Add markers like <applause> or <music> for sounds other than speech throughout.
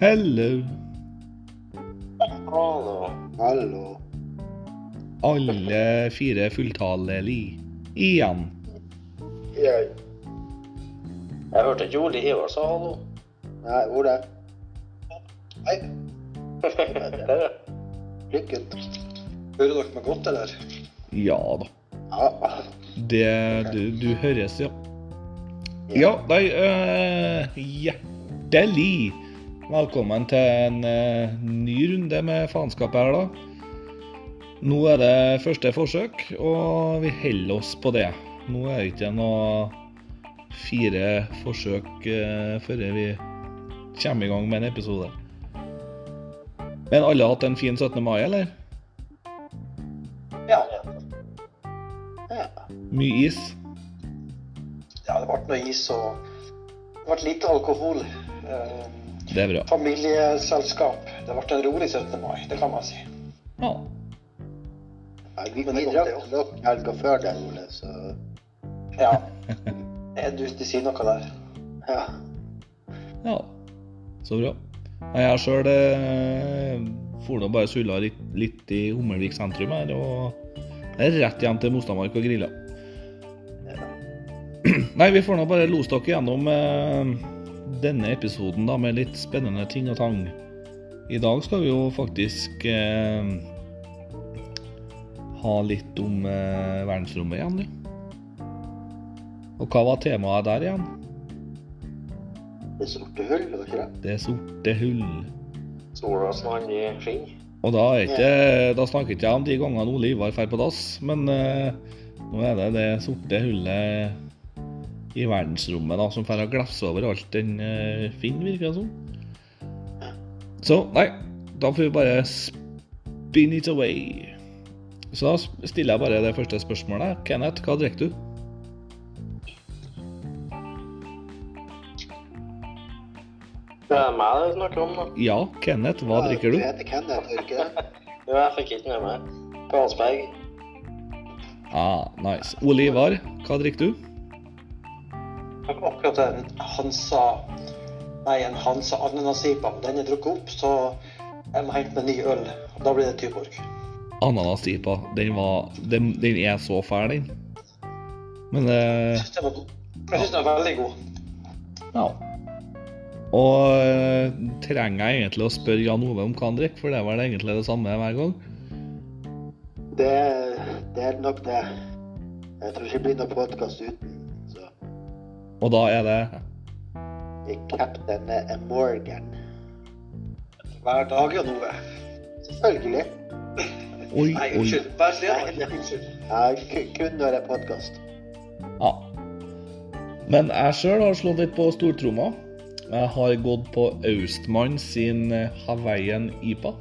Hello. Hallo. Hallo. Alle fire fulltalelig igjen. Jeg. Jeg hørte ikke Ole Ivar sa hallo. Nei, hvor det? Hei, <laughs> lykken. Hører dere meg godt, eller? Ja da. Ja. Det du, du høres, ja. Ja, nei uh, Hjertelig velkommen til en eh, ny runde med faenskapet her, da. Nå er det første forsøk, og vi holder oss på det. Nå er det ikke noe fire forsøk eh, før vi kommer i gang med en episode. Men alle har hatt en fin 17. mai, eller? Ja. ja. Mye is? Ja, det ble noe is og det ble litt alkohol. Eh, Det er bra. familieselskap. Det ble en rolig 17. mai, det kan man si. Ja. Nei, vi, vi det drakk nok helga før det, Ole, så Ja. <laughs> Er Du, du sier noe der. ja. Ja, så bra. Jeg Jeg sjøl for nå bare sulla litt, litt i Hummelvik sentrum her, og er rett hjem til Mostamark og grilla. <clears throat> Nei, vi får nå bare lose dere gjennom eh, denne episoden da, med litt spennende ting og tang. I dag skal vi jo faktisk eh, ha litt om eh, verdensrommet igjen, ja. Og hva var temaet der igjen? Det sorte hull, var ikke det? Det sorte hull. Solas som i skinn. Og da, ikke, da snakker ikke jeg om de gangene Ole Ivar drar på dass, men eh, nå er det det sorte hullet i verdensrommet da, som får glefse over alt den uh, finner, virker det som. Så nei, da får vi bare spin it away. Så da stiller jeg bare det første spørsmålet. Kenneth, hva drikker du? Det er meg det snakker om, da. Ja, Kenneth, hva drikker du? Det heter Kenneth, gjør ikke det? <laughs> Jo, jeg fikk ikke med meg. Karlsberg. Ah, nice. Ole Ivar, hva drikker du? Akkurat en Hansa Nei, en Hansa ananasipa. Men den er drukket opp, så jeg må hente meg ny øl. Og da blir det Tyborg Ananasipa, Den var Den, den er så fæl, den. Men eh, den var god. Jeg syns den var veldig god. Ja. Og eh, trenger jeg egentlig å spørre Jan Ove om hva han drikker, for det er vel egentlig det samme hver gang? Det, det er nok det. Jeg tror ikke det blir noen podkast uten. Og da er det Captain eh, Morgan. Hver dag, Jan Ove. Selvfølgelig. Oi, Nei, oi. unnskyld. Vær snill. Unnskyld. Ja, kun når det er podkast. Ja. Men jeg sjøl har slått litt på stortromma. Jeg har gått på Austmann sin eh, Hawaiian IPA.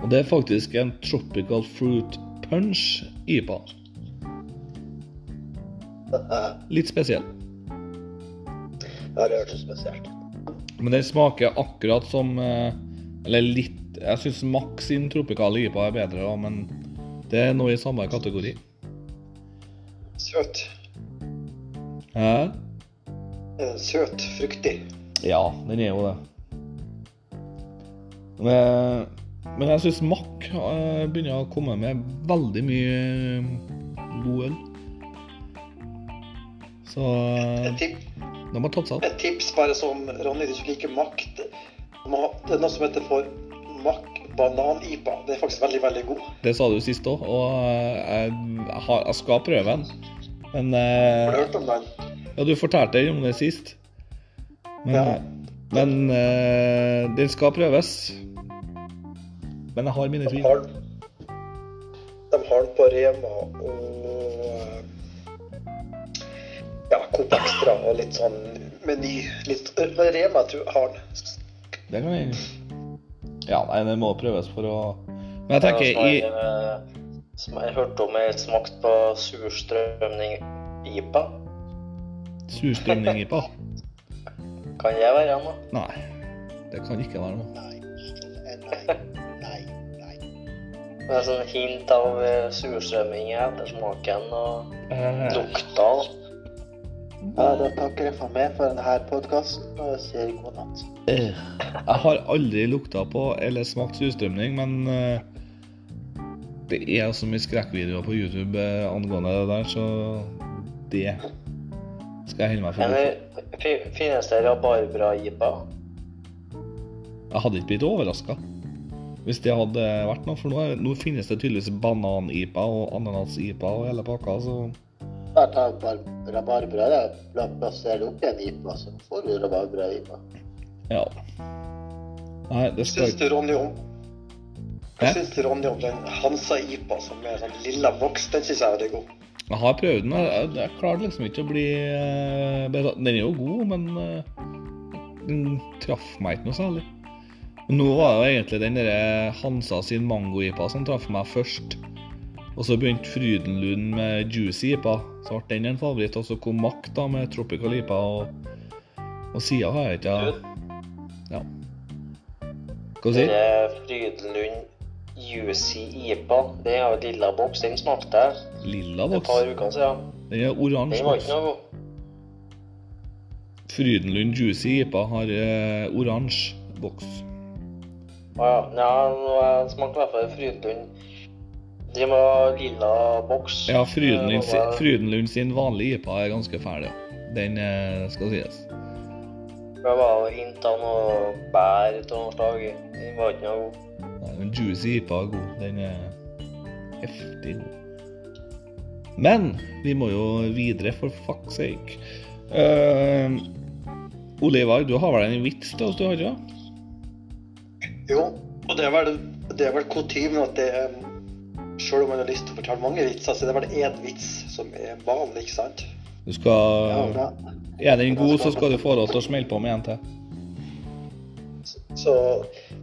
Og det er faktisk en Tropical Fruit Punch IPA. <laughs> Litt spesiell. Ja, det hørtes spesielt. Men den smaker akkurat som eh, Eller litt Jeg syns Max sin tropikale IPA er bedre, da, men det er noe i samme kategori. Søt. Hæ? Eh, Søt, fruktig. Ja, den er jo det. Men, men jeg syns Mack eh, begynner å komme med veldig mye eh, god øl. Så Et, må man tatt seg opp. et tips bare som Ronny, hvis du liker makt. Det er noe som heter for Mack banan-ipa. Det er faktisk veldig, veldig god. Det sa du sist òg, og eh, jeg, jeg, har, jeg skal prøve den. Men Har du eh, hørt om den? Ja, du fortalte om det sist. Men, Ja. men uh, den skal prøves. Men jeg har mine tvil. de har den på Rema og eh, ja, Coop Extra og litt sånn meny. Litt, men Rema tror jeg har den. Det kan vi Ja, nei, det må prøves for å Men jeg tenker i Jeg, eh, som jeg hørte om jeg smakte på surstrømning-ipa. surstrømning-IPA. <laughs> Kan det være noe? Nei, det kan ikke være noe. Nei. Nei. Nei. Nei. Det er sånn hint av eh, surstrømming i ettersmaken og Eh, lukta. Ja, da takker jeg for meg for denne podkasten og jeg sier god natt. Jeg har aldri lukta på eller smakt surstrømning, men eh, det er så mye skrekkvideoer på YouTube eh, angående det der, så det skal jeg holde meg for. Men, finnes det rabarbra-jipa? Jeg hadde ikke blitt overraska hvis det hadde vært noe, for nå, nå finnes det tydeligvis banan-ipa og ananas-ipa og hele pakka, så Bare ta bar- rabarbra da, pla- plassere det oppi en IPA, så får du rabarbra-IPA. ja. Nei, det skal Syns du, Ronny, om? Hva syns du, Ronny, om den Hansa-IPA som er sånn lilla voks? Den syns jeg er god. Jeg har prøvd den. Jeg, jeg klarte liksom ikke å bli eh. Den er jo god, men eh, den traff meg ikke noe særlig. Nå var det jo egentlig den derre Hansa sin mango-ipa som traff meg først. Og så begynte Frydenlund med juicy ipa. Så ble den en favoritt. Og så kom Mack da med tropical ipa. Og, og sida har jeg ikke Ja. Hva sier du? Frydenlund Juicy IPA, det er jo lilla boks. Den smakte jeg Lilla boks? et par uker siden. Den er oransje Den var ikke noe god. Frydenlund juicy ipa har eh, oransje boks. Å ja. ja, nå har i hvert fall Frydenlund. De var lilla boks. Ja, Frydenlund, Det Frydenlund sin vanlige IPA er ganske fæl, ja. Den eh, skal sies. Det var hint av noe bær av noe slag. i. Den var ikke noe god. Nei, Men Juicy IPA er god. Den er heftig god. Men vi må jo videre, for fuck's sake. Uh, Olivar, du har vel en vits til oss, du har ikke det? Jo, og det er vel, det er vel kutyme at det er Selv om man har lyst til å fortelle mange vitser, så det er vel én vits som er vanlig, ikke sant? Du skal bra. Er den god, så skal du få lov til å smelle på med en til. Så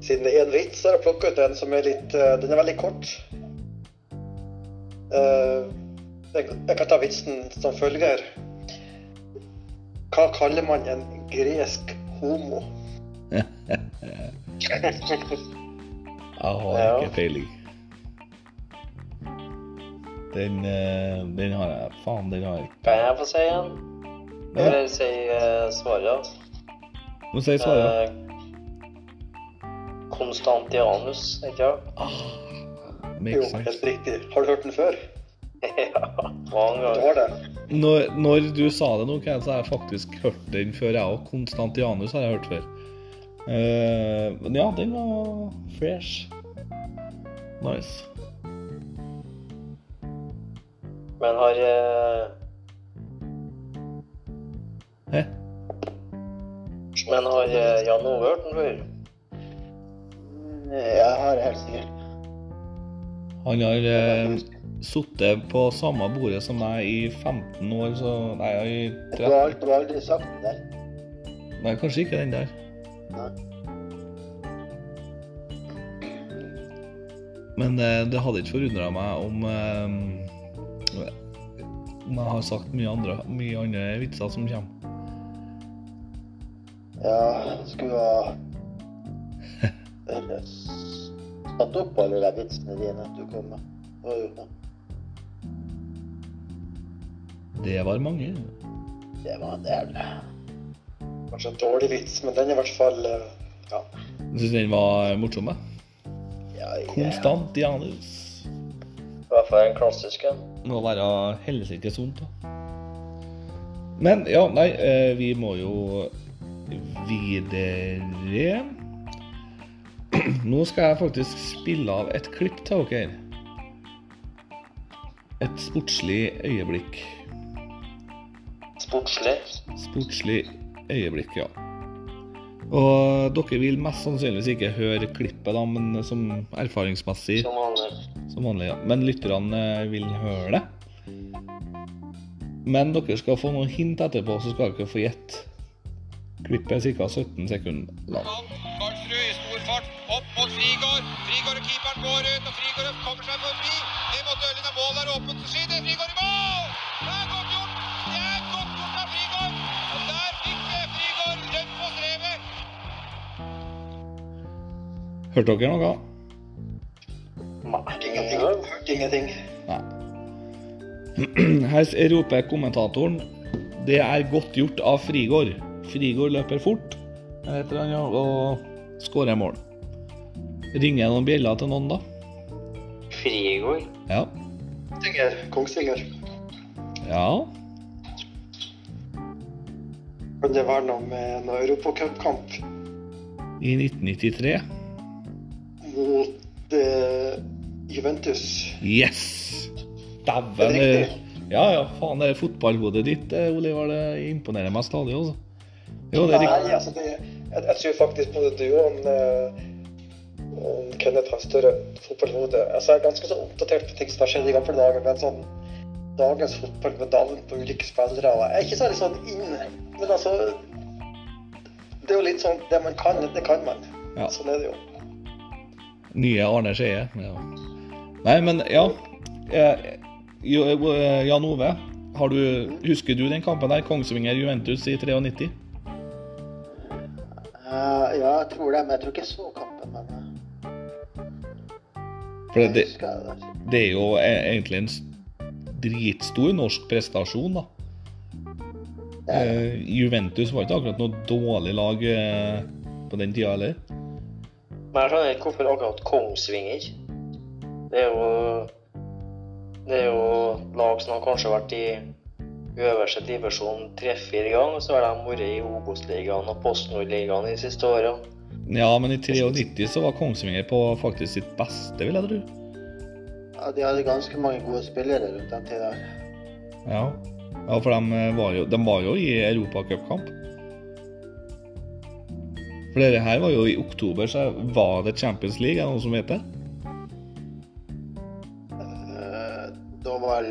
siden det er en vits, så har jeg plukket ut en som er litt eh, Den er veldig kort. Eh, jeg, kan ta vitsen som følger. Hva kaller man en gresk homo? <laughs> Jeg har Ja. ikke peiling. Den, eh, den har jeg Faen, den har jeg ikke. Kan jeg få si en? Ja. Eller si uh, svaret? Nå sier svaret. Eh, Konstantianus, ikke sant? Jo, helt riktig. Har du hørt den før? <laughs> ja, mange ganger. Når, når du sa det nå, så har jeg faktisk hørt den før, jeg òg. Konstantianus har jeg hørt før. Uh, men ja, den var fresh. Nice. Men har eh, Hæ? Men har eh, Jan Ove hørt den før? Jeg har helt sikkert. Han har uh, sittet på samme bordet som meg i 15 år, så Nei, i Du har aldri, du har aldri sagt den der. Nei, kanskje ikke den der. Nei. Men eh, det hadde ikke forundra meg om eh, Om jeg har sagt mye andre, mye andre vitser som kommer. Ja, skulle ha tatt opp alle de vitsene dine du kom med. Det var det. Mange. Det var en del. Kanskje en dårlig vits, men den er i hvert fall eh, Ja. Du syns den var morsom. jeg. Ja, Konstant Konstantianus. I hvert fall en klassiske. Må være helsike sunt, da. Men ja, nei, eh, vi må jo videre. Nå skal jeg faktisk spille av et klipp til dere. Et sportslig øyeblikk. Sportslig. Sportslig øyeblikk, ja. Og dere vil mest sannsynligvis ikke høre klippet, da, men som erfaringsmessig Som vanlig. Som vanlig, ja. Men lytterne eh, vil høre det. Men dere skal få noen hint etterpå, så skal dere få gjette. Klippet er ca. 17 sekunder langt. Karlsrud i stor fart, opp mot Frigård. Frigård og keeperen går ut, og Frigård kommer seg forbi. Ned mot dørlinja, mål er åpent, så skyter Frigård i mål! Det er godt gjort! Det er godt gjort av Frigård! Og der fikk Frigård lønn på strevet. Hørte dere noe? Ingenting. Nei. <clears throat> Her roper kommentatoren Det er godt gjort av Frigård. Frigård løper fort heter han, og skårer mål. Ringer noen bjeller til noen, da? Frigård. Ja. Kongsvinger. Kongsvinger. Ja. Kan det være noe med en europacupkamp I 1993. mot eh, Juventus? Yes! Dæven. Riktig. Ja, ja, faen, det er fotballhodet ditt, eh, Oliver. Det imponerer meg stadig, altså. Jo, det er riktig. Nei, altså det, jeg, jeg tror faktisk både du og en, eh, en Kenneth har større fotballhode. Altså, jeg er ganske så oppdatert på ting som har skjedd i gamle dager, men sånn dagens fotball med navn på ulike spillere og Jeg er ikke særlig sånn inne, men altså Det er jo litt sånn Det man kan, det kan man. Ja. Sånn er det jo. Nye Arne Skeie. Ja. Nei, men ja. Eh, eh, Jan Ove, har du, husker du den kampen der? Kongsvinger-Juventus i 93? Uh, ja, jeg tror det, men jeg tror ikke jeg så kampen. Men eh, For det, det. det er jo e- egentlig en dritstor norsk prestasjon, da. Uh, Juventus var ikke akkurat noe dårlig lag uh, på den tida heller. Men jeg skjønner ikke hvorfor akkurat Kongsvinger. Det er jo Det er jo lag som har kanskje vært i øverste divisjon tre-fire ganger, og så har de vært i Obos-ligaen og Post Nord-ligaen de siste åra. Ja, men i 93 så var Kongsvinger på faktisk sitt beste, vil jeg tro. Ja, de hadde ganske mange gode spillere rundt den tida. Ja. ja, for de var jo, de var jo i europacupkamp. For dette her var jo i oktober, så var det Champions League, er det noen som vet det?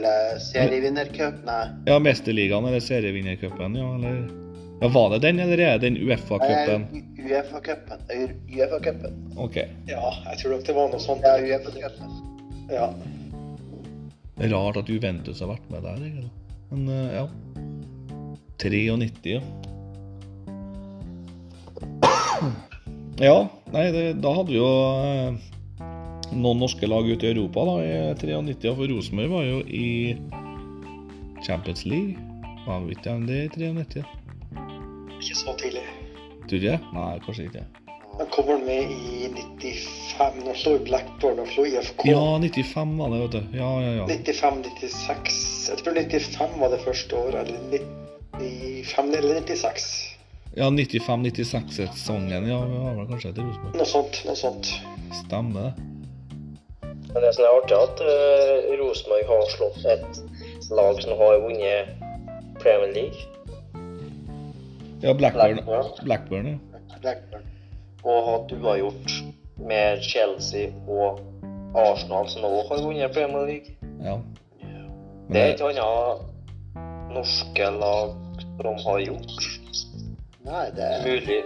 Eh, serievinnercup Nei, Ja, Mesterligaen eller serievinnercupen, ja, eller Ja, var det den, eller er det den Uefa-cupen? eh, Uefa-cupen. Eh, Uefa-cupen. OK. Ja, jeg tror nok det var noe sånt. Ja, Uefa-cupen. Ja. Det er rart at Juventus har vært med der, egentlig. Men eh, ja. 93, ja. Ja, nei, det, da hadde vi jo eh, noen norske lag ute i Europa da, i 93, for Rosenborg var jo i Champions League. Var vi ikke det i 93? Ikke så tidlig. Tror du det? Nei, kanskje ikke. Han vel med i 95. Nå slo Blackburn og slo IFK. Ja, 95 var det, vet du. Ja, ja, ja. 95-96. Jeg tror 95 var det første året, eller 95 eller 96. Ja, 95-96-sesongen, ja, vi var vel kanskje til Rosenborg. Noe sånt. Noe sånt. Stemmer det. Men det som er artig, er at uh, Rosenborg har slått et lag som har vunnet Premier League, Ja, Blackburn. Blackburn, Blackburn, ja. Blackburn. og hatt uavgjort med Chelsea og Arsenal, som også har vunnet Premier League. ja. Men Det er ikke annet norske lag som har gjort. Nei, det er Mulig,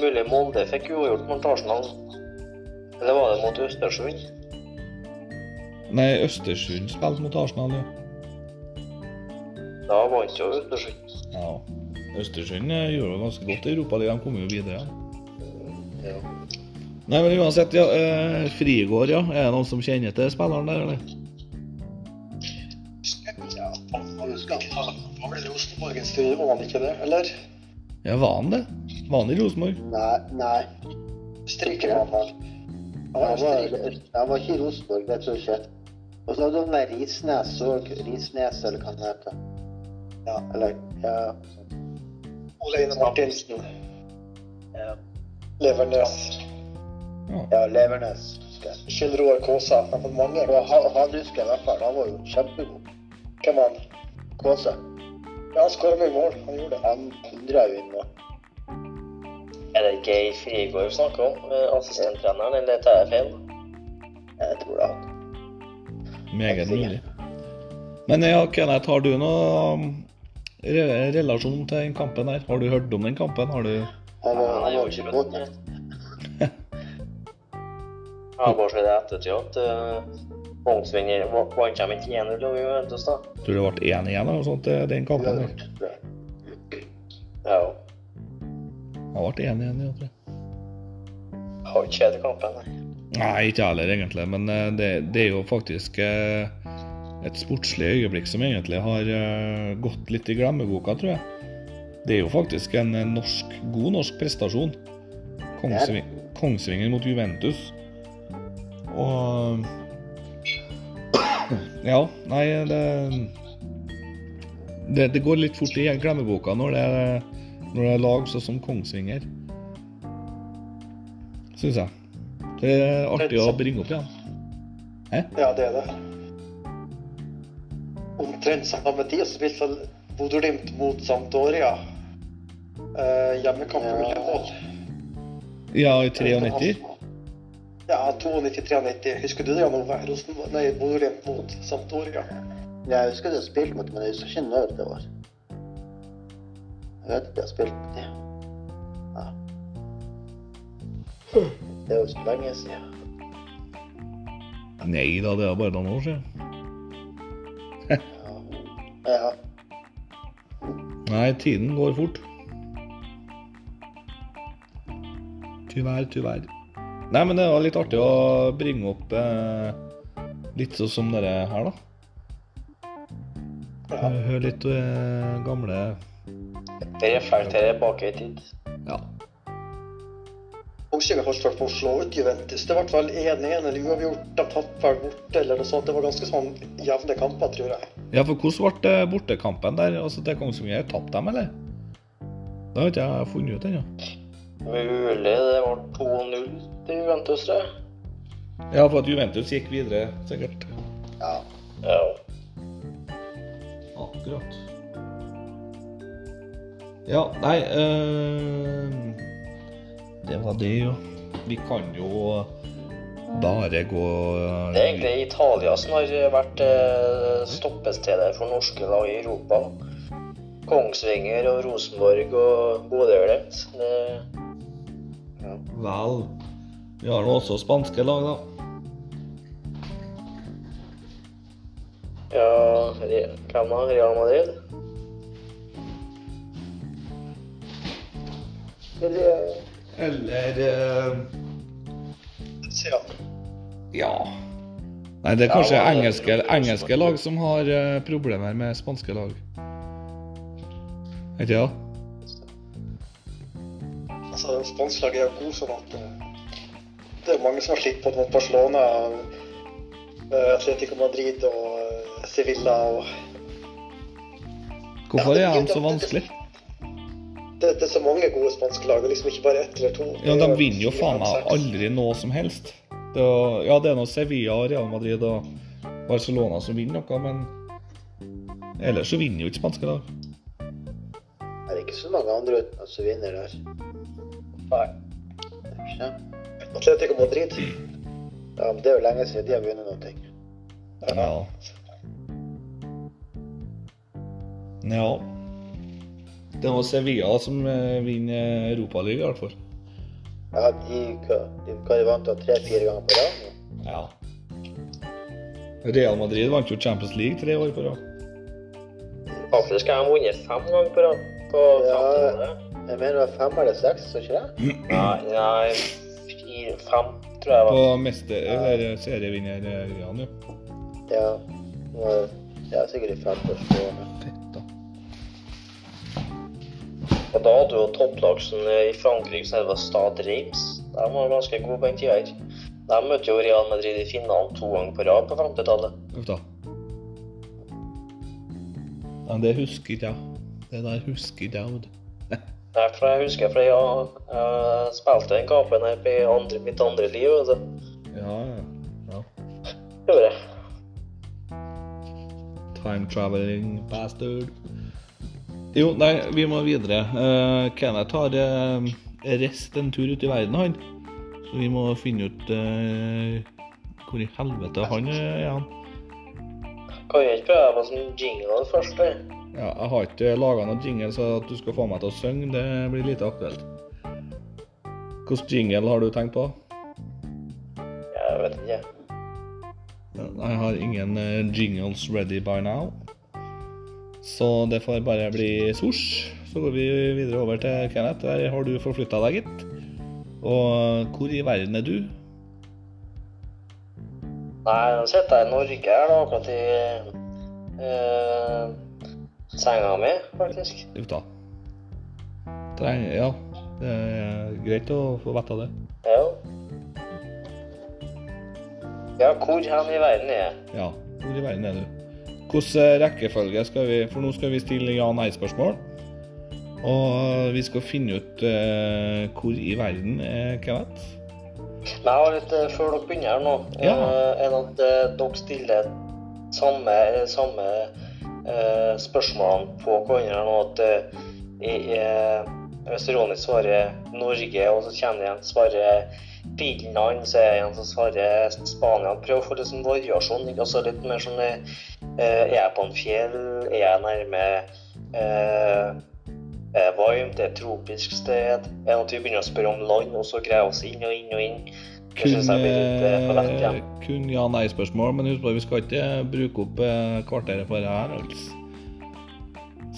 mulig Molde fikk uavgjort mot Arsenal. Eller var det mot Østersund? Nei, Østersund spilte mot Arsenal, ja. Da vant jo Østersund. ja. Østersund eh, gjorde det ganske godt i Europaligaen, de kom jo videre. Ja. Nei, men uansett, ja. Eh, Frigård, ja. Er det noen som kjenner til spilleren der, eller? Ja, han var vel i Rosenborg en stund, var han ikke det? Eller? Ja, var han det? Var han i Rosenborg? Nei, nei. Stryker han vel? Han var, han var ikke i Rosenborg, det tror jeg ikke. Og så hadde han der Risnes òg. Risnes, eller hva han heter. Ja, eller ja. Ole Einar Martinsen. Ja, Levernes. Ja. ja Levernes. Kjell Roar Kaasa. Han fått mange. Og han, han husker jeg i hvert fall. Han var jo kjempegod. Hvem var han? Kåse. Ja, han skåra mye mål. Han gjorde det. Han drar jo inn nå. Er det Geir Frigård vi snakker om? eh, Assistenttreneren, eller tar jeg feil? Jeg tror det er han. Meget mulig. Men ja, Kenneth, har du noe um, re relasjon til den kampen her? Har du hørt om den kampen? Har du var, jo var ikke godt rødt. Jeg har <laughs> bare sett i ettertid at uh, Kongsvinger va- vant dem ikke 1-0 over Juventus, da. Tror det ble 1-1 eller noe sånt, eh, den kampen? Ja. jeg. Ja. Det ble 1-1, ja, tror jeg. Jeg har ikke sett kampen, nei. Nei, ikke jeg heller, egentlig. Men eh, det, det er jo faktisk eh, et sportslig øyeblikk som egentlig har eh, gått litt i glemmeboka, tror jeg. Det er jo faktisk en norsk, god norsk prestasjon. Kongsving, Kongsvinger mot Juventus. Og Ja, nei, det det, det går litt fort i glemmeboka når det, når det er lag sånn som Kongsvinger. Syns jeg. Det er artig å bringe opp igjen. Hæ? Ja, det er det. Omtrent samme tid så spilte Bodø-Glimt mot Sampdoria. Eh, hjemmekamp på. Ullevål. Ja, i 93. Ja, 92-93. Husker du det, Jan Ove? Nei, Bodø-Glimt mot Sampdoria. Jeg husker det jeg spilte mot men jeg husker ikke når det var. Jeg vet at jeg har spilt mot dem. Ja. Det er jo ikke lenge siden. Nei da, det er bare noen år siden. Ja. Nei, tiden går fort. Tyvärr, tyvärr. Nei, men det var litt artig å bringe opp eh, litt sånn som dere her, da. Ja. Høre litt eh, gamle Reflektere bak i tid. Ja. Kongsvinger vi har på å slå ut Juventus. Det ble vel 1-1 eller uavgjort. De tapte vel borte eller noe sånt. Det var ganske sånn jevne kamper, tror jeg. ja, for hvordan ble det bortekampen der? Altså, til Kongsvinger tapte dem, eller? Det har ikke jeg funnet ut ennå. Mulig det var 2-0 til Juventus, det. Ja, for at Juventus gikk videre, sikkert. ja. Ja. Akkurat. Ja, nei eh, Det var det, jo. Vi kan jo bare gå Det er egentlig Italia som har vært eh, stoppestedet for norske lag i Europa. Kongsvinger og Rosenborg og Bodø-Glimt. Ja. Vel Vi har nå også spanske lag, da. Ja, hvem da? Real Madrid? Eller Eller uh, ja. Ja. Nei, det er kanskje Ja, engelske, engelske lag som har uh, problemer med spanske lag. Ikke det? Altså, spansk lag er jo god sånn at eh, det er mange som har slitt på mot Barcelona, Atletico Madrid og Sevilla og Hvorfor Ja, er de så vanskelig? Det, det er så mange gode spanske lag, og liksom ikke bare ett eller to. Ja, De er vinner jo faen meg aldri noe som helst. Det er, ja, det er noe Sevilla, Real Madrid og Barcelona som vinner noe, men ellers så vinner jo ikke spanske lag. Er det ikke så mange andre utenlands som vinner der? Nei. Ikke? Atletico Madrid. Ja, men det er jo lenge siden de har vunnet noe. Ja. Ja. Det er Sevilla som eh, vinner Europaligaen, i hvert fall. Ja, de, de, de vant tre-fire ganger på rad? Ja. Real Madrid vant jo Champions League tre år på rad. Faktisk har de vunnet fem ganger på rad. På Ja. Jeg mener det var fem eller seks, så ikke det? Nei, nei, fire, fem, tror jeg Var. På var. mester, eller serievinnergreiene, jo. Ja. det er Ja, sikkert i fem første Da. Og da hadde jo topplagsen i Frankrike som het Stade Reims. De var ganske gode på den tida her. De møtte jo Real Madrid i finalen to ganger på rad på 50-tallet. Uff da. Ja, det husker jeg. Det der husker jeg. <laughs> Nei, for jeg husker for jeg, jeg spilte den kampen her på andre, mitt andre liv. vet du. Ja, ja. ja. Gjorde jeg. Time traveling bastard. Jo, nei, vi må videre. Uh, Kenneth har uh, reist en tur ut i verden, han. Så vi må finne ut uh, hvor i helvete han er. Ja. Kan vi ikke prøve på sånn jingle først? da? Ja, jeg har ikke laga noen jingle, så at du skal få meg til å synge, det blir lite aktuelt. Hvilken jingle har du tenkt på? Jeg vet ikke. Jeg har ingen eh, jingles ready by now. Så det får bare bli svosj. Så går vi videre over til Kenneth. Der har du forflytta deg, gitt. Og hvor i verden er du? Nei, nå sitter jeg i Norge her da, akkurat i eh, senga mi, faktisk. Uff da. Treng, ja, det er greit å få vite det. Ja. Ja, hvor hen i verden er jeg? Ja, hvor i verden er du? Hvilken rekkefølge skal vi For nå skal vi stille ja-nei-spørsmål. Og vi skal finne ut uh, hvor i verden er Kenneth. Jeg har litt, uh, før dere begynner her nå, Ja. uh, er at eh, dere stiller samme, samme eh, spørsmålene på hverandre nå. At uh, i, uh, hvis Ronny svarer Norge, og så kommer det igjen svarer Finland, så er det en som svarer Spania. Prøv å få litt sånn variasjon. Altså litt mer sånn eh, Er jeg på en fjell? Er jeg nærme eh, er det varmt? Det er et tropisk sted? Er det at vi begynner å spørre om land, og så greier oss inn og inn og inn? Kun, eh, igjen. eh, kun ja-nei-spørsmål, men husk på vi skal ikke bruke opp eh, kvarteret på det her. Altså.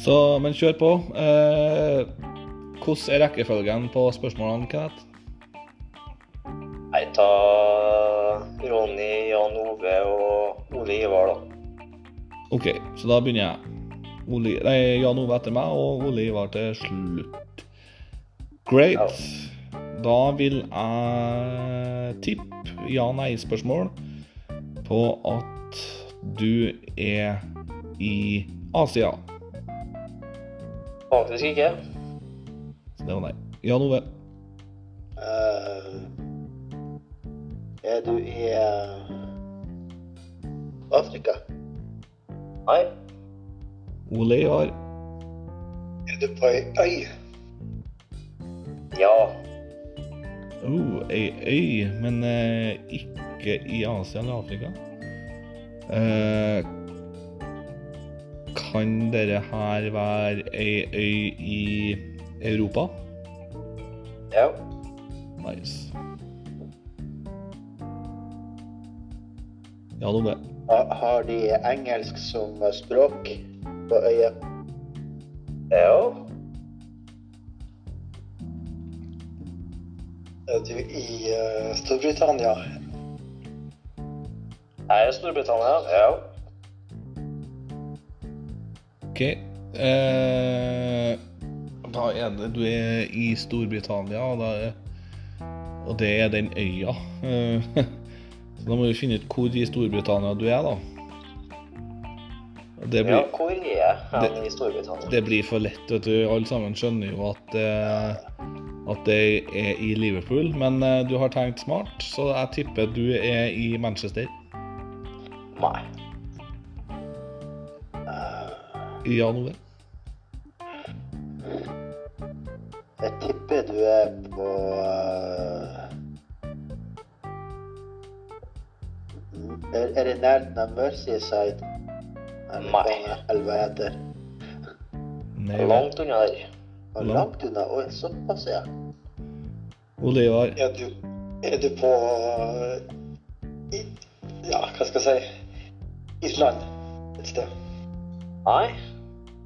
Så, men kjør på. Eh, hvordan er rekkefølgen på spørsmålene, Kenneth? Nei, ta Ronny, Jan Ove og Ole Ivar, da. OK, så da begynner jeg. Ole, nei, Jan Ove etter meg, og Ole Ivar til slutt. Great. Da vil jeg tippe ja-nei-spørsmål på at du er i Asia. Faktisk ikke. Så det var nei. Jan Ove. Er du i uh, Afrika? Nei. Ole Ivar. Er du på ei øy? Ja. Oh, ei øy, men uh, ikke i Asia eller Afrika. Uh, kan dere her være ei øy i Europa? Ja. Nice. Ja, noe med har de engelsk som språk på øya? Ja. Er du i uh, Storbritannia? Jeg er i Storbritannia. Ja. OK. Eh, da er det Du er i Storbritannia, og, da er, og det er den øya. Eh, <laughs> da må vi finne ut hvor i Storbritannia du er, da. Det blir, ja. Hvor er Det- i Storbritannia? det blir for lett, vet du. Alle sammen skjønner jo at, eh, at det er i Liverpool. Men eh, du har tenkt smart, så jeg tipper du er i Manchester. Nei. Ja, januar Jeg tipper du er på er, er i nærheten av Merseyside? Eller Nei. Nei. Langt unna der. Og Langt unna? Oi, såpass, ja. Olivar. Er du, er du på eh, i, Ja, hva skal jeg si Island et sted? Nei.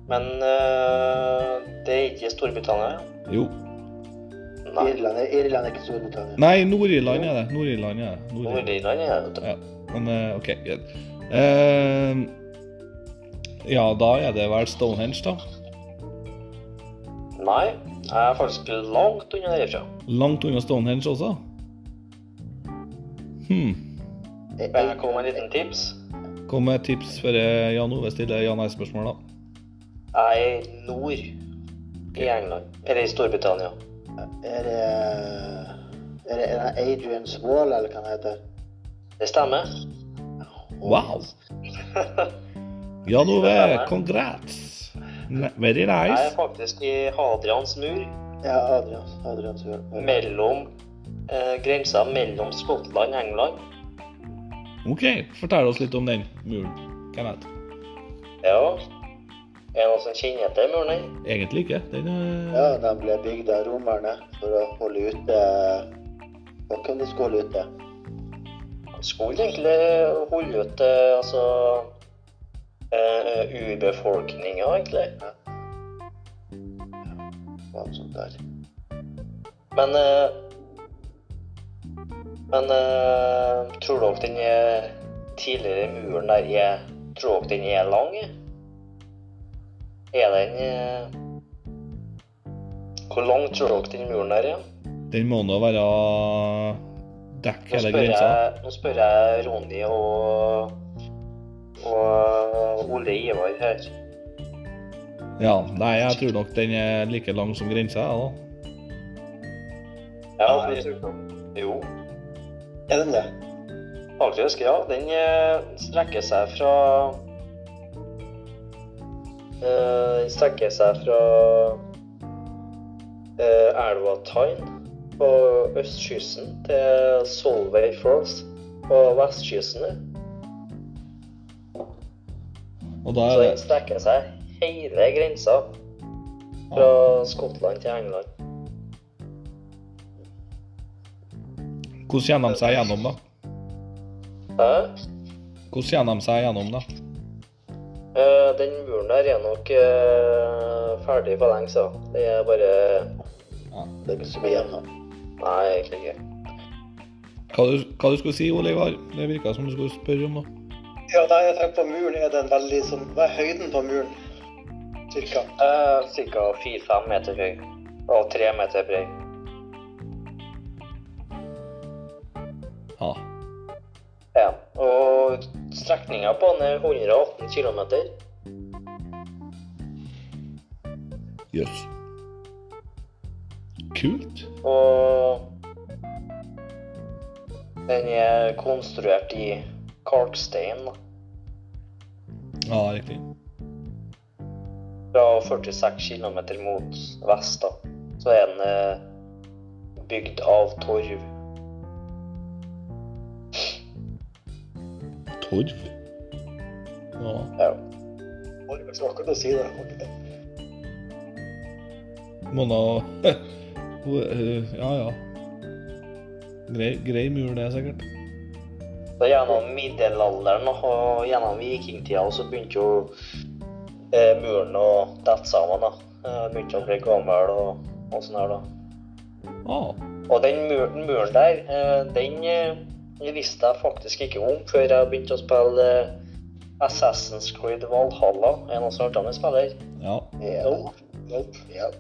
Men eh, det er ikke Storbritannia. Jo. Nei. Irland Irland er ikke Storbritannia. Nei, Nord-Irland er det. Nord-Irland er det. Nord-Irland. Nord-Irland er det. Ja, men eh, OK. greit. Uh, ja, da er det vel Stonehenge, da. Nei. Jeg er faktisk langt unna derfra. Langt unna Stonehenge også. Hm. Kan jeg komme med en liten tips? Kom med et tips før eh, Jan Ove stiller ja-nei-spørsmål, da. Jeg er nord i England. Eller i Storbritannia. Er det Er det er det Adrian's Wall, eller hva han heter? Det stemmer. Wow! <laughs> Jan Ove, congrats! Very nice. Jeg er faktisk i Hadrians mur. Ja, Adrians, Adrians mur. Mellom eh, grensa mellom Skottland og England. OK, fortell oss litt om den muren. Kenneth. Ja. Er det noen som kjenner til muren? Egentlig ikke. Den er Ja, de ble bygd av romerne for å holde ute Hva kunne de skåle ute? De skulle egentlig holde ut eh, altså eh, urbefolkninga, egentlig. Hva noe sånt der. Men eh, Men eh, tror dere den eh, tidligere muren der er Tror dere den er lang? Er den eh, Hvor lang tror dere den muren der er? Den må nå være dekk hele grensa. nå spør jeg Ronny og, og Ole Ivar her. Ja, nei, jeg tror nok den er like lang som grensa, jeg, da. Ja, for- jo, Er den det? faktisk, ja. Den eh, strekker seg fra Den strekker seg fra uh, elva Tyne på østkysten til Solway Falls på vestkysten. Og da Så er den strekker seg hele grensa fra Skottland til England. Hvordan gjennom seg gjennom, da? Hæ? Hvordan gjennom seg gjennom, da? Eh, den muren der er nok eh, ferdig for lenge siden. Det er bare Det er ikke så mye igjen nå. Nei, egentlig ikke. Hva du, hva du skulle si, Olivar? Det virka som du skulle spørre om noe. Ja, nei, jeg tenker på muren. Er den veldig som Hva er høyden på muren? Cirka. Uh, cirka 4-5 meter høy og tre meter bred. Ja. Ja. Og strekninga på den er 118 km. Jøss. Kult. Og den er konstruert i kalkstein. da. Ja, riktig. Fra 46 km mot vest. da. Så er den eh, bygd av torv. Torv. Ja. Ja. Var det så akkurat å si det? Mona ikke det? Må nå Ja, ja. Grei, grei mur, det, sikkert. Så gjennom middelalderen og gjennom vikingtida så begynte jo eh, muren å dette sammen. da. Eh, begynte å bli gammel og, og sånn her, da. Ah, Og den muren, muren der, eh, den eh, visste jeg faktisk ikke om før jeg begynte å spille eh, Assassin's Creed Valhalla. En av den spiller? ja. Nope. Nope. ja.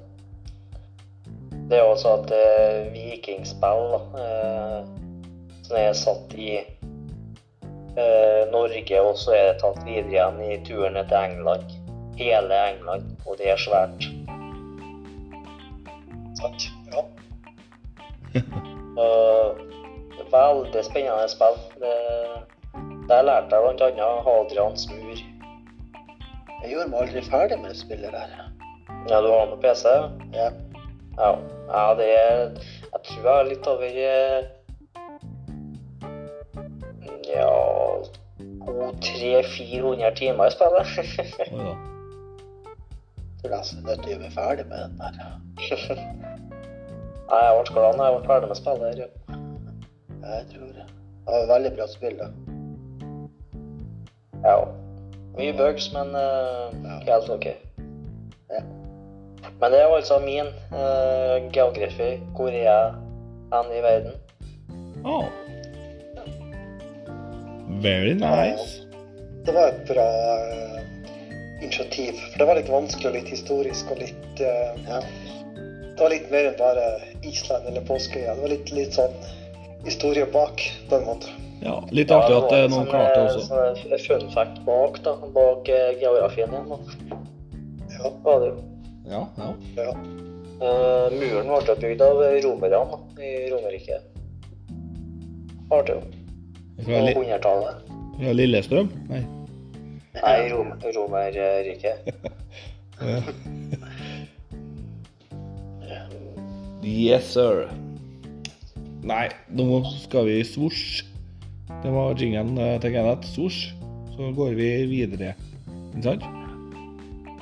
Det er altså et eh, vikingspill eh, som er satt i eh, Norge, og så er det tatt videre igjen i turene til England. Hele England, og det er svært. Sant? Ja. <laughs> Uh, veldig spennende spill. Det, der lærte jeg bl.a. Hadrians mur. Jeg gjorde meg aldri ferdig med spillet der. Ja, du har med PC? Ja. Ja. ja, det er Jeg tror jeg er litt over eh, Ja 200-400 timer i spillet. <laughs> Så jeg er nesten nødt til å gjøre meg ferdig med den der. <laughs> Nei, jeg ble glad da jeg ble ferdig med spillet. Ja. Jeg tror det. Det var et veldig bra spill, da. Ja. Mye bugs, men eh, helt OK. Ja. Men det er altså min uh, geografi. Hvor er jeg hen i verden? Oh. Very nice. Det var et bra uh, initiativ. For det var litt vanskelig og litt historisk og litt uh, Ja. Det var litt mer enn bare Island eller Påskeøya. Det var litt, litt sånn historie bak, på en måte. Ja, litt artig at det er noen klarte det også. Sånn fun fact bak, da. Bak eh, geografien din. Da. Ja. Var det jo. Ja, ja. ja. Uh, muren ble bygd av romerne i Romerriket. Artig. På Li 100-tallet. fra Lillestrøm? Nei. Nei, rom Romerriket. Yes, sir. Nei, nå skal vi svosj. Det var jingen eh, til Kenneth. Svosj. Så går vi videre. Ikke sant?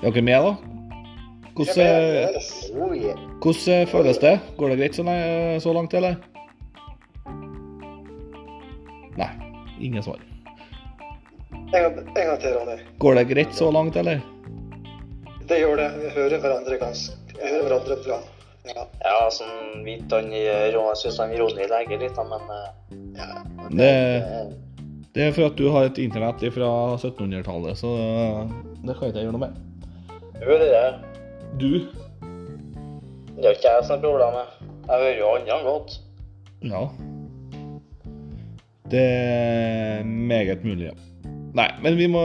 Er dere med, da? Hvordan, eh, hvordan eh, føles det? Går det greit så, så langt, eller? Nei. Ingen svar. En gang til, Ronny. Går det greit så langt, eller? Det gjør det. Vi hører hverandre ganske Vi hører hverandre bra. Ja. Ja, sånn vidt han Jeg syns han Ronny legger litt, men eh, Ja. Det, Det er for at du har et internett fra 1700-tallet, så det kan ikke jeg gjøre noe med. Jo, det er det. Du? Det er ikke jeg som er problemet. Jeg hører jo andre godt. Ja. Det er meget mulig, ja. Nei, men vi må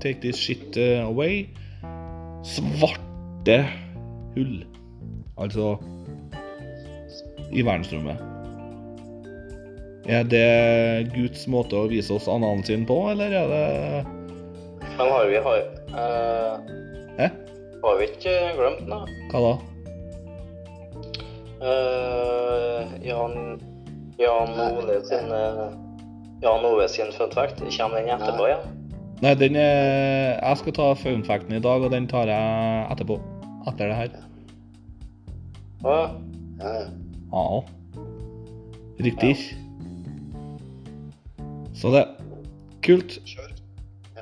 take this shit uh, away. Svarte hull. Altså i verdensrommet. Er det Guds måte å vise oss analen sin på, eller er det Men har vi har, eh, har vi ikke glemt da? Hva da? Uh, Jan, Jan Ole sin uh, Jan Ove sin fun fact. Kommer den etterpå igjen? Nei, den er Jeg skal ta fun facten i dag, og den tar jeg etterpå. Etter det her. Ja. Ja, ja. Ja. Riktig. Så det. Kult. Kjør.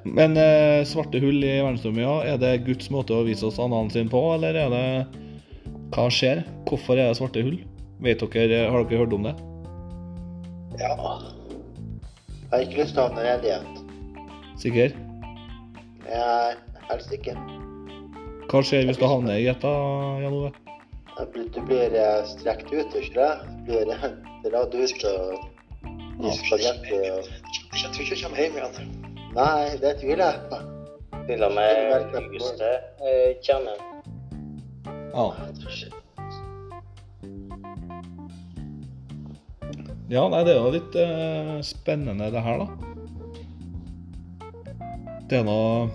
Men eh, svarte hull i verdensrommet, ja. Er det Guds måte å vise oss analen sin på, eller er det Hva skjer? Hvorfor er det svarte hull? Vet dere, Har dere hørt om det? Ja. Jeg har ikke lyst til å havne redd igjen. Sikker? Jeg helst ikke. Hva skjer hvis du havner i et, da, Jan Ove? Du blir eh, strekt ut, ikke det? Du blir dratt ut og spagetti og Jeg tror ikke jeg kommer hjem igjen. Nei, det tviler jeg på. Til og med Auguste eh, kommer. Ja. Nei, det er jo litt eh, spennende det her, da. Det er noe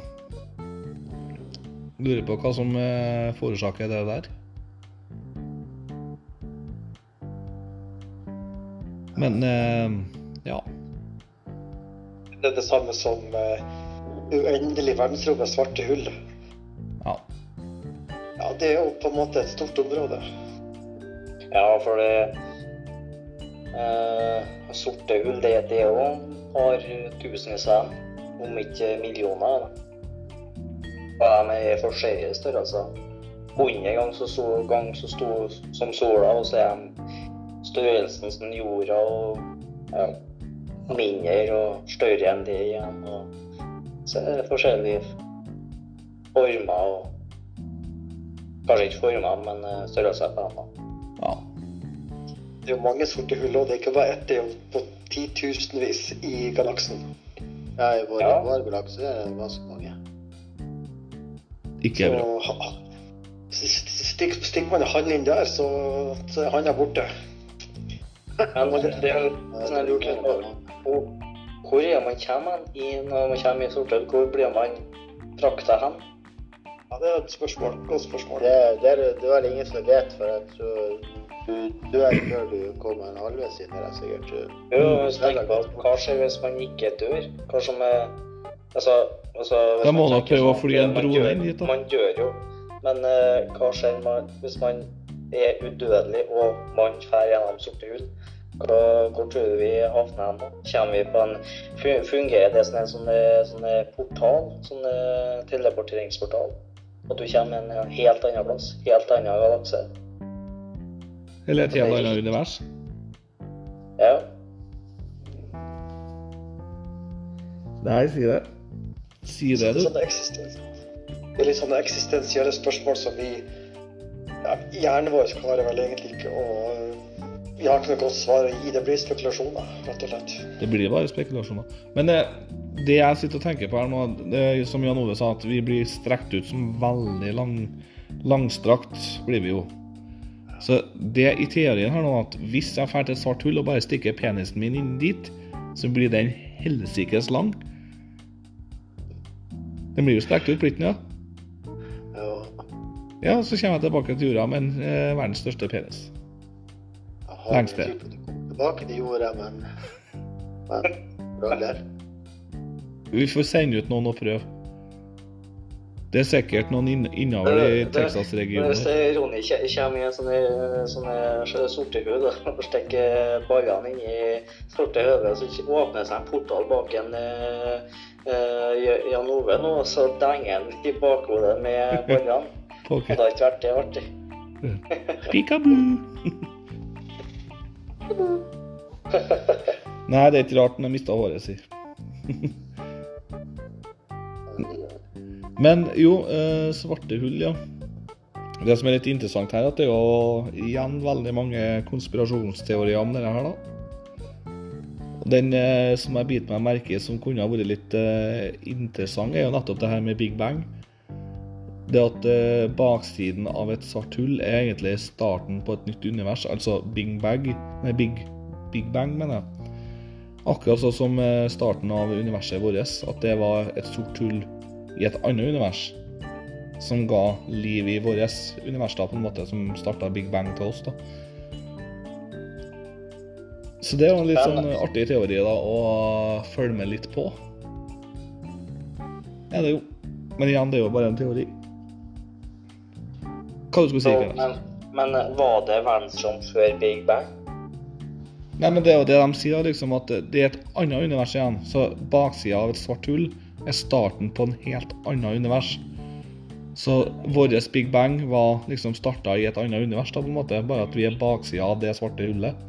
Lurer på hva som eh, forårsaker det der. Men eh, ja. Det er det samme som uh, uendelig verdensrom med svarte hull. Ja. Ja, det er jo på en måte et stort område. Ja, for det eh, Sorte hull, det det òg har tusenvis av dem, om ikke millioner. Da. Og de er forskjellige størrelser. 100 ganger så, så, gang så stor som sola, og så er de størrelsen som jorda og ja, mindre og større enn det igjen. Og så er det forskjellige former og Kanskje ikke former, men eh, størrelser på dem. ja. Det er jo mange sorte hull, og det er ikke bare ett, det er jo på titusenvis i galaksen. Ja, i vår, Ja. vår galakse er det ganske mange. Ikke bra. Så stikk, man hånden inn der, så, så er handa borte. Hvor- er man kommer når man kommer i Sortøy? Hvor blir man frakta hen? Ja, det er et spørsmål. Godt spørsmål. Det, det, er, det er vel ingen som vet, for jeg tror du dør før du kommer en halvveis inn her, er sikkert. Jo, hvis du tenker på hva skjer hvis man ikke dør? Hva som er Altså, altså Da må man prøve å fly en drone inn dit, da. Man dør jo, men uh, hva skjer man, hvis man er udødelig og man drar gjennom sorte hull? Hva, hvor tror du vi havner hen da? Kommer vi på en Fungerer det som en sånn, eh, sånn eh, portal? Sånn eh, teleporteringsportal? At du kommer en helt annen plass? Helt annen galakse? Eller et helt annet univers. Ja. Nei, si det. Si det, du. Sånne det er litt sånne eksistensielle spørsmål som vi ja, Hjernen vår klarer vel egentlig ikke å Vi har ikke noe godt svar å gi. Det blir spekulasjoner, rett og slett. Det blir bare spekulasjoner. Men det, det jeg sitter og tenker på her nå, det er som Jan Ove sa, at vi blir strekt ut som veldig lang, langstrakt, blir vi jo. Så det i teorien her nå, at hvis jeg drar til et svart hull og bare stikker penisen min inn dit, så blir den helsikes lang. Den blir jo strekt ut, blir den, ja? Ja, så kommer jeg tilbake til jorda med en, eh, verdens største penis. jeg har ikke tilbake til jorda, men Men for all del. Vi får sende ut noen og prøve. Det er sikkert noen inn, innover i Hvis Texas-regionen. det- Ronny kommer i en sånn sortehud sorte hull og stikker ballene inn i sorte høve, så åpner seg en portal bak en eh, Jan Ove nå, så denger han i bakhodet med ballene. Det hadde ikke vært det artig. Peekaboo! <laughs> Nei, det er ikke rart han har mista håret sitt. <laughs> Men jo, eh, svarte hull, ja. Det som er litt interessant her, at det er jo igjen veldig mange konspirasjonsteorier om dette her, da. Den eh, som jeg biter meg merke i som kunne ha vært litt eh, interessant, er jo nettopp det her med Big Bang. Det at eh, baksiden av et svart hull er egentlig starten på et nytt univers, altså Big Bang. Nei, Big, Big Bang, mener jeg. Akkurat sånn som eh, starten av universet vårt, at det var et sort hull i et annet univers som ga liv i vårt univers, da, på en måte, som starta Big Bang til oss. da. Så det er en litt sånn artig teori da, å følge med litt på. Ja, det er jo. Men igjen, det er jo bare en teori. Hva du skulle si, Så, men, men var det verdensrom før Big Bang? Nei, men det er jo det de sier, liksom, at det er et annet univers igjen. Så baksida av et svart hull er starten på en helt annet univers. Så vår Big Bang var liksom starta i et annet univers, da, på en måte. Bare at vi er baksida av det svarte hullet.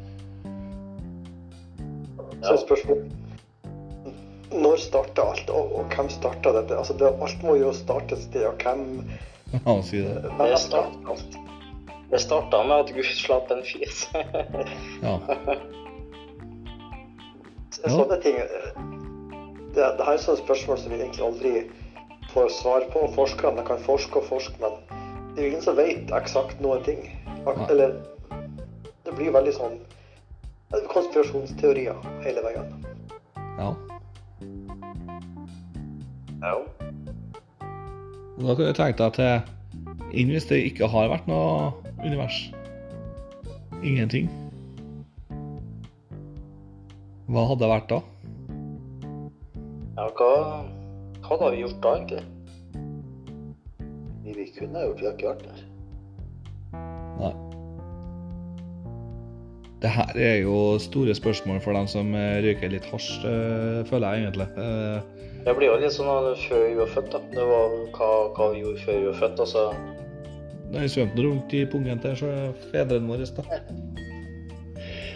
Så spørsmålet Når starta alt, og, og hvem starta dette? Altså, det, alt må jo starte et sted, og hvem <laughs> Ja, si det. Det starta? Det starta med at Gud slapp en fis. <laughs> Ja. Så- Sånne ting det, det her er sånne spørsmål som vi egentlig aldri får svar på. Forskerne kan forske og forske, men det er jo ingen som vet eksakt noen ting. Eller det blir veldig sånn konspirasjonsteorier hele veien. ja. Ja. Og da kan du tenke deg til inn hvis det ikke har vært noe univers. Ingenting. Hva hadde det vært da? ja hva, hva hadde vi gjort da, egentlig? Vi, kunne gjort, vi har ikke vært der. Nei. Det her er jo store spørsmål for dem som eh, røyker litt hasj, eh, føler jeg egentlig. Eh, Det blir jo litt sånn før vi var født, da. Det var hva, hva vi gjorde før vi var født. Altså, Når er svømte rundt i pungen til så fedrene våre, da.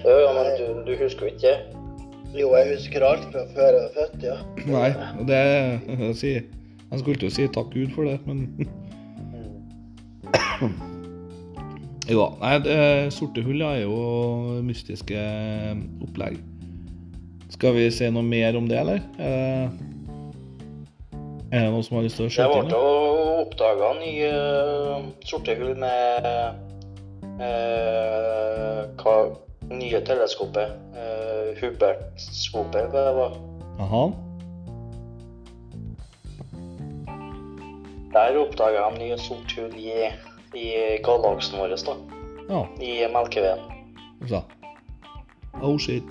ja, ja, men du, du husker jo ikke det? Jo, jeg husker alt fra før jeg var født, ja. Nei, og det jeg sier Jeg skulle jo si takk Gud for det, men Jo da. Nei, det, sorte hull er jo mystiske opplegg. Skal vi se noe mer om det, eller? Er det, noen som har lyst til å Det skyte ble inn? jo oppdaga nye sorte hull med eh, hva nye teleskopet. Uh, Hubert-skopet, hva det var. Aha. Der oppdaga de nye sort hull i, i galaksen vår, da. Ja. I Melkeveen. Så. Oh shit.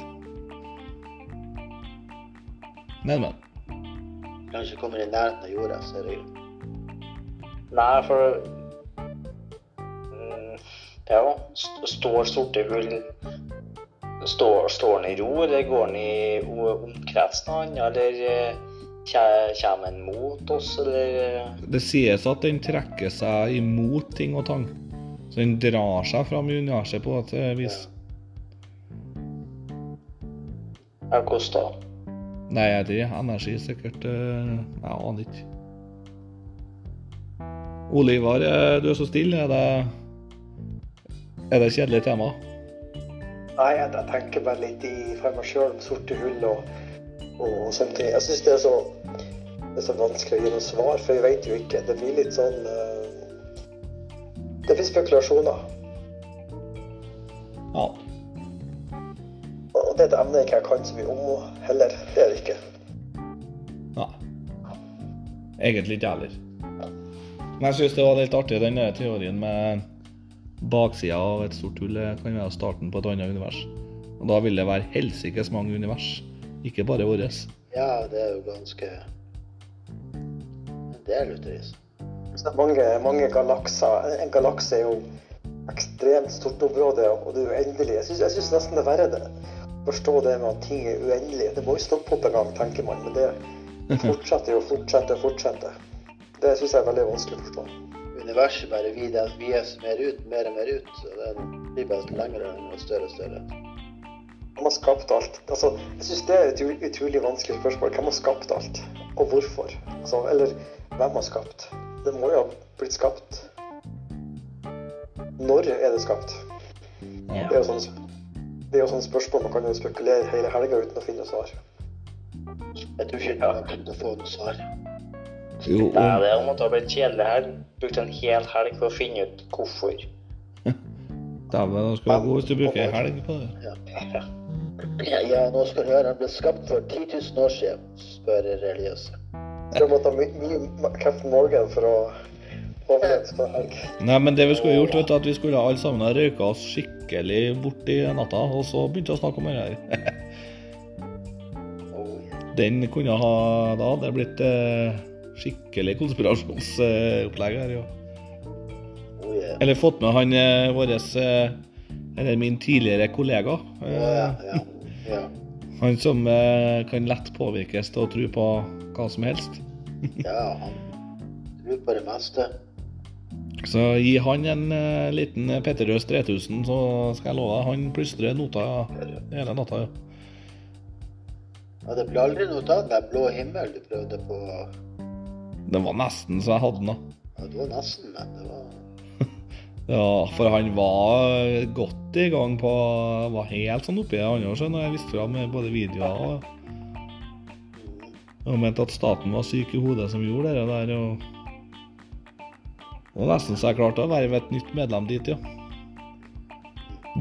Men, men. Kanskje kommer i nærheten av jorda, så er det jo Nei, for mm, Ja, står sorte hull Står, står den i ro, eller går den i omkretsen av noe eller eh, kommer den mot oss, eller Det sies at den trekker seg imot ting og tang. Så den drar seg fram i universet på et vis. ja, hvordan da? Nei, jeg er. Energi sikkert. eh, Jeg aner ikke. Ole Ivar, eh, du er så stille. Er det, er det kjedelig tema? Nei, jeg, jeg tenker bare litt i for meg sjøl om sorte hull og, og ting. Jeg syns det, det er så vanskelig å gi noe svar, for jeg vet jo ikke. Det blir litt sånn eh, Det blir spekulasjoner. Ja. Og det er et emne jeg ikke kan så mye om heller. Det er det ikke. Nei. Egentlig ikke heller. Men jeg syns det var litt artig, den teorien med baksida av et stort hull kan være starten på et annet univers. Og da vil det være helsikes mange univers, ikke bare vår. Ja, det er jo ganske del ut av det. Det er mange, mange galakser. En galakse er jo ekstremt stort område, og det er uendelig. Jeg syns, jeg syns nesten det er verre det. Forstå det med at ting er uendelig. Det må jo stoppe opp en gang, tenker man. Men det fortsetter jo fortsetter og fortsetter. Det syns jeg er veldig vanskelig å forstå. Universet bare vides mer ut, mer og mer ut. Så det blir bare lengre og større og større. Hvem har skapt alt? Altså, jeg syns det er et utrolig vanskelig spørsmål. Hvem har skapt alt? Og hvorfor? Altså, eller hvem har skapt? Det må jo ha blitt skapt. Når er det skapt? Ja. Det er jo sånn, det er jo sånne spørsmål man kan jo spekulere hele helga uten å finne svar. Jeg tror ikke jeg kunne få noe svar. Jo, Nei, og, det måtte ha blitt kjedelig her. Brukte en hel helg for å finne ut hvorfor. dæven, <laughs> da skal du gå hvis du bruker ei helg på det. Ja, <laughs> ja, nå skal du høre. Han ble skapt for 10 000 år siden, spør religiøse. Jeg måtte ha my- mye Captain Morgan for å. Nei, men det vi skulle gjort, vet du, at vi skulle alle sammen ha røyka oss skikkelig bort i natta, og så begynte å snakke om det her. <laughs> Oh. Den kunne ha Da hadde det blitt eh, skikkelig konspirasjonsopplegg her, ja. Oh. Eller fått med han eh, vår eh, Eller min tidligere kollega. Ja, ja, ja. han som eh, kan lett påvirkes til å tro på hva som helst. ja, han tror på det meste. Så gi han en eh, liten Petter Røs 3000, så skal jeg love deg, han plystrer nota hele natta. ja. Ja, det ble aldri noe av den blå himmel du prøvde på. Det var nesten så jeg hadde den. da. Ja, det var nesten, men det var Ja, for han var godt i gang på Var helt sånn oppi det andre så når jeg viste fram med både videoer og Og mente at staten var syk i hodet som gjorde det der. Og, og nesten så jeg klarte å verve et nytt medlem dit, ja.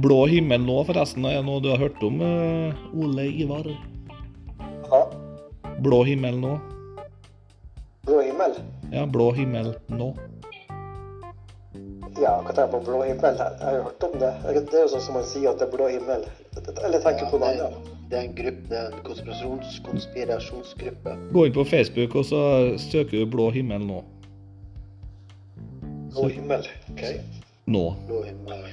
Blå himmel nå, forresten, er noe du har hørt om, eh, Ole Ivar? Ja, Blå himmel nå? blå himmel. Ja, blå himmel nå. Ja, hva tenker jeg på blå himmel? Jeg har jo hørt om det. Det er jo sånn som man sier at det er blå himmel. Eller tenker på noe det, Ja. det er en gruppe, det er en konspirasjons, konspirasjonsgruppe. Gå inn på Facebook, og så søker du blå himmel nå. Blå himmel. OK. Nå. Blå himmel.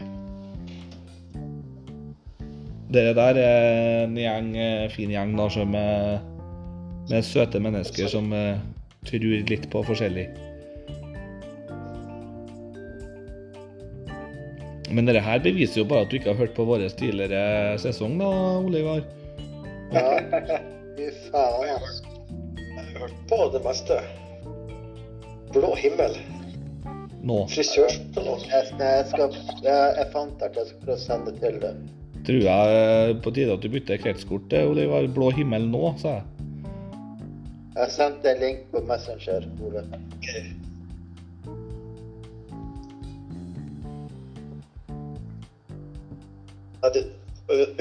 Dere der er en gjeng, eh, fin gjeng da, som er... med søte mennesker som uh, tror litt på forskjellig. Men dette her beviser jo bare at du ikke har hørt på vår tidligere sesong, da, Olivar. Ja, <laughs> fy faen. Jeg har hørt på det meste. Blå himmel. Nå. Frisørsalong. Jeg, jeg, jeg, fant det, jeg skal prøve å sende det til deg. Tror jeg på tide at du bytter kretskort, eh, Olivar. Blå himmel nå, sa jeg. Jeg sendte en link på Messenger, Ole. Ja, det,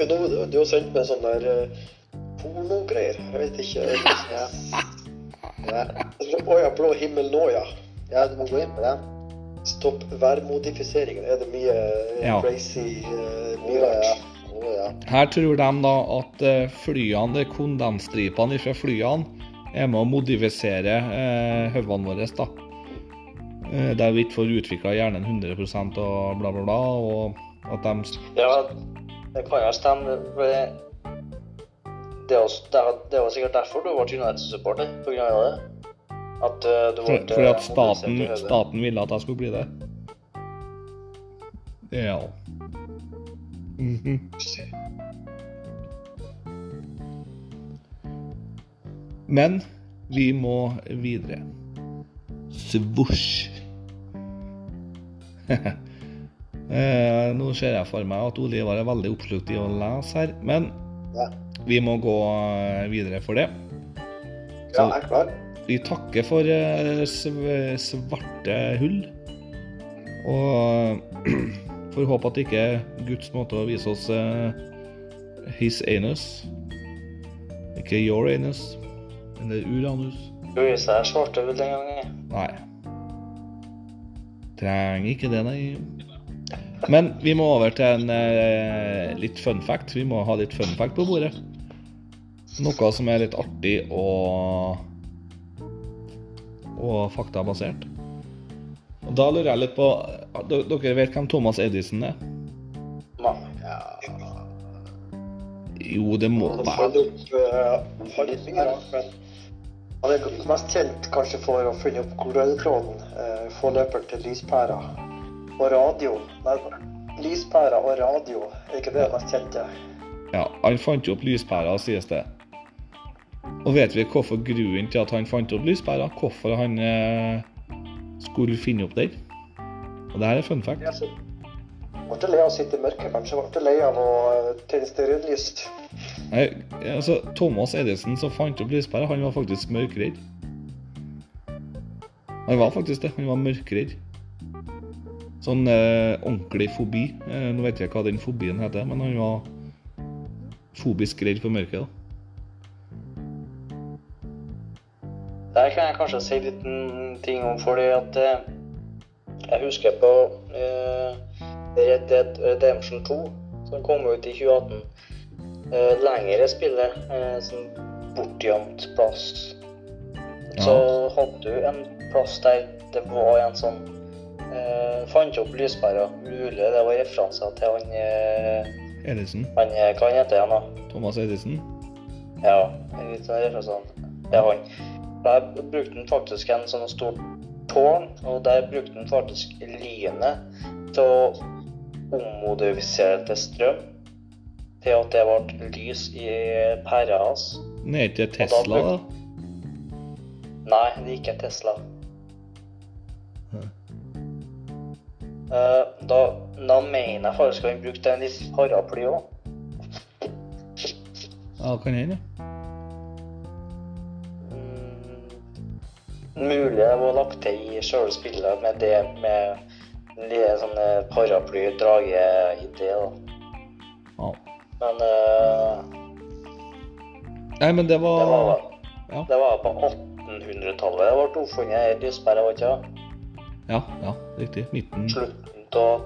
nå, du har sendt meg sånn der eh, pornogreier. Jeg vet ikke. Ja. Ja. Å ja, blå himmel nå, ja. ja, du må gå inn på den. Stopp værmodifiseringen. Er det mye eh, Ja. crazy uh, mye ja. Her tror de da at eh, flyene, det er kondensstripene fra flyene, er med å modifisere eh, hodene våre. da. Eh, der vi ikke får utvikla hjernen 100% og bla, bla, bla. Og at de Ja, det kan jo stemme. for Det er også- det er- det var sikkert derfor du ble United-supporter, på grunn av det. At eh, du ble Fordi at staten, staten ville at jeg skulle bli det. Ja. Mhm. Men vi må videre. Svosj. <laughs> Eh, Nå ser jeg for meg at Olivar er veldig oppslukt i å lese her, men Ja. vi må gå eh, videre for det. Ja, jeg er klar. Vi takker for eh, sv- svarte hull. Og <clears throat> får håpe at ikke Guds måte å vise oss eh, his anus Ikke your anus, eller Uranus. Gjorde deg svarte hull den gangen. Nei. Trenger ikke det, nei. Men vi må over til en eh, litt fun fact. Vi må ha litt fun fact på bordet. Noe som er litt artig og og faktabasert. Og Da lurer jeg litt på Dere vet hvem Thomas Edison er? Ja Jo, det må Han han er mest kjent kanskje for å ha funnet opp koralltråden, uh, forløperen til lyspæra. Og radio. Nei, lyspæra og radio, er ikke det mest kjente? Ja, han fant jo opp lyspæra, sies det. Og vet vi hvorfor grunnen til at han fant opp lyspæra? Hvorfor han eh, skulle finne opp den? Og det her er fun fact. Jeg Ble lei av å sitte i mørket, kanskje. Ble lei av å eh, tenne stearinlys. Nei, altså, Thomas Edison som fant opp lyspæra, han var faktisk mørkredd. Han var faktisk det. Han var mørkredd. Sånn eh, ordentlig fobi. Eh, nå vet jeg ikke hva den fobien heter, men han var fobisk redd for mørket. da. Der kan jeg kanskje si litt ting om, fordi at eh, jeg husker på eh, Red Dead Redemption 2, som kom ut i 2018. Eh, lengre spillet, eh, sånn bortgjemt plass. Så hadde du en plass der det var en sånn eh, Fant opp lyspæra. Mulig det var referanser til han, eh, Edison. han eh, Hva han heter han, da? Thomas Edison. Ja, litt sånn referanser. Det er han. Der brukte han faktisk en sånn stor tårn, og der brukte han faktisk lynet til å ommodifisere til strøm. Til at det ble lys i pæra hans. Ned til Tesla, da. Nei, det er ikke Tesla. Da, da mener jeg faktisk han brukte en litt paraply òg. Ja, kan hende. Mulig det var lagt til i sjøle spillet med det med litt sånn eh, paraply-drage-idé, da. Ja. Men uh, Nei, men det det var, var Ja. det var på 1800-tallet det ble oppfunnet ei jeg var ikke det? Ja, ja, riktig. 19... Slutten av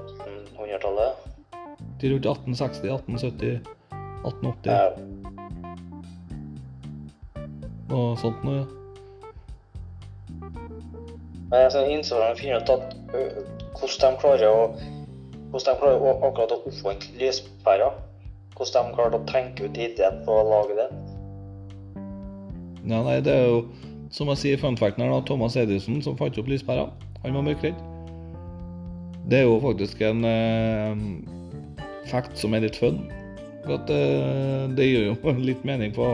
1800-tallet. De rundt 1860, 1870, 1880 Ja. og sånt noe. Men jeg innså at å finne ut at, hvordan de klarer å hvordan de klarer å, akkurat å oppfunne lyspærer. Hvordan de klarte å tenke ut ideen på å lage det. Ja, nei, det er jo som jeg sier i funfacten her, da, Thomas Edison som fant opp lyspæra. Han var mørkredd. Det er jo faktisk en eh, fact som er litt fun. For at eh, det gir jo <laughs> litt mening på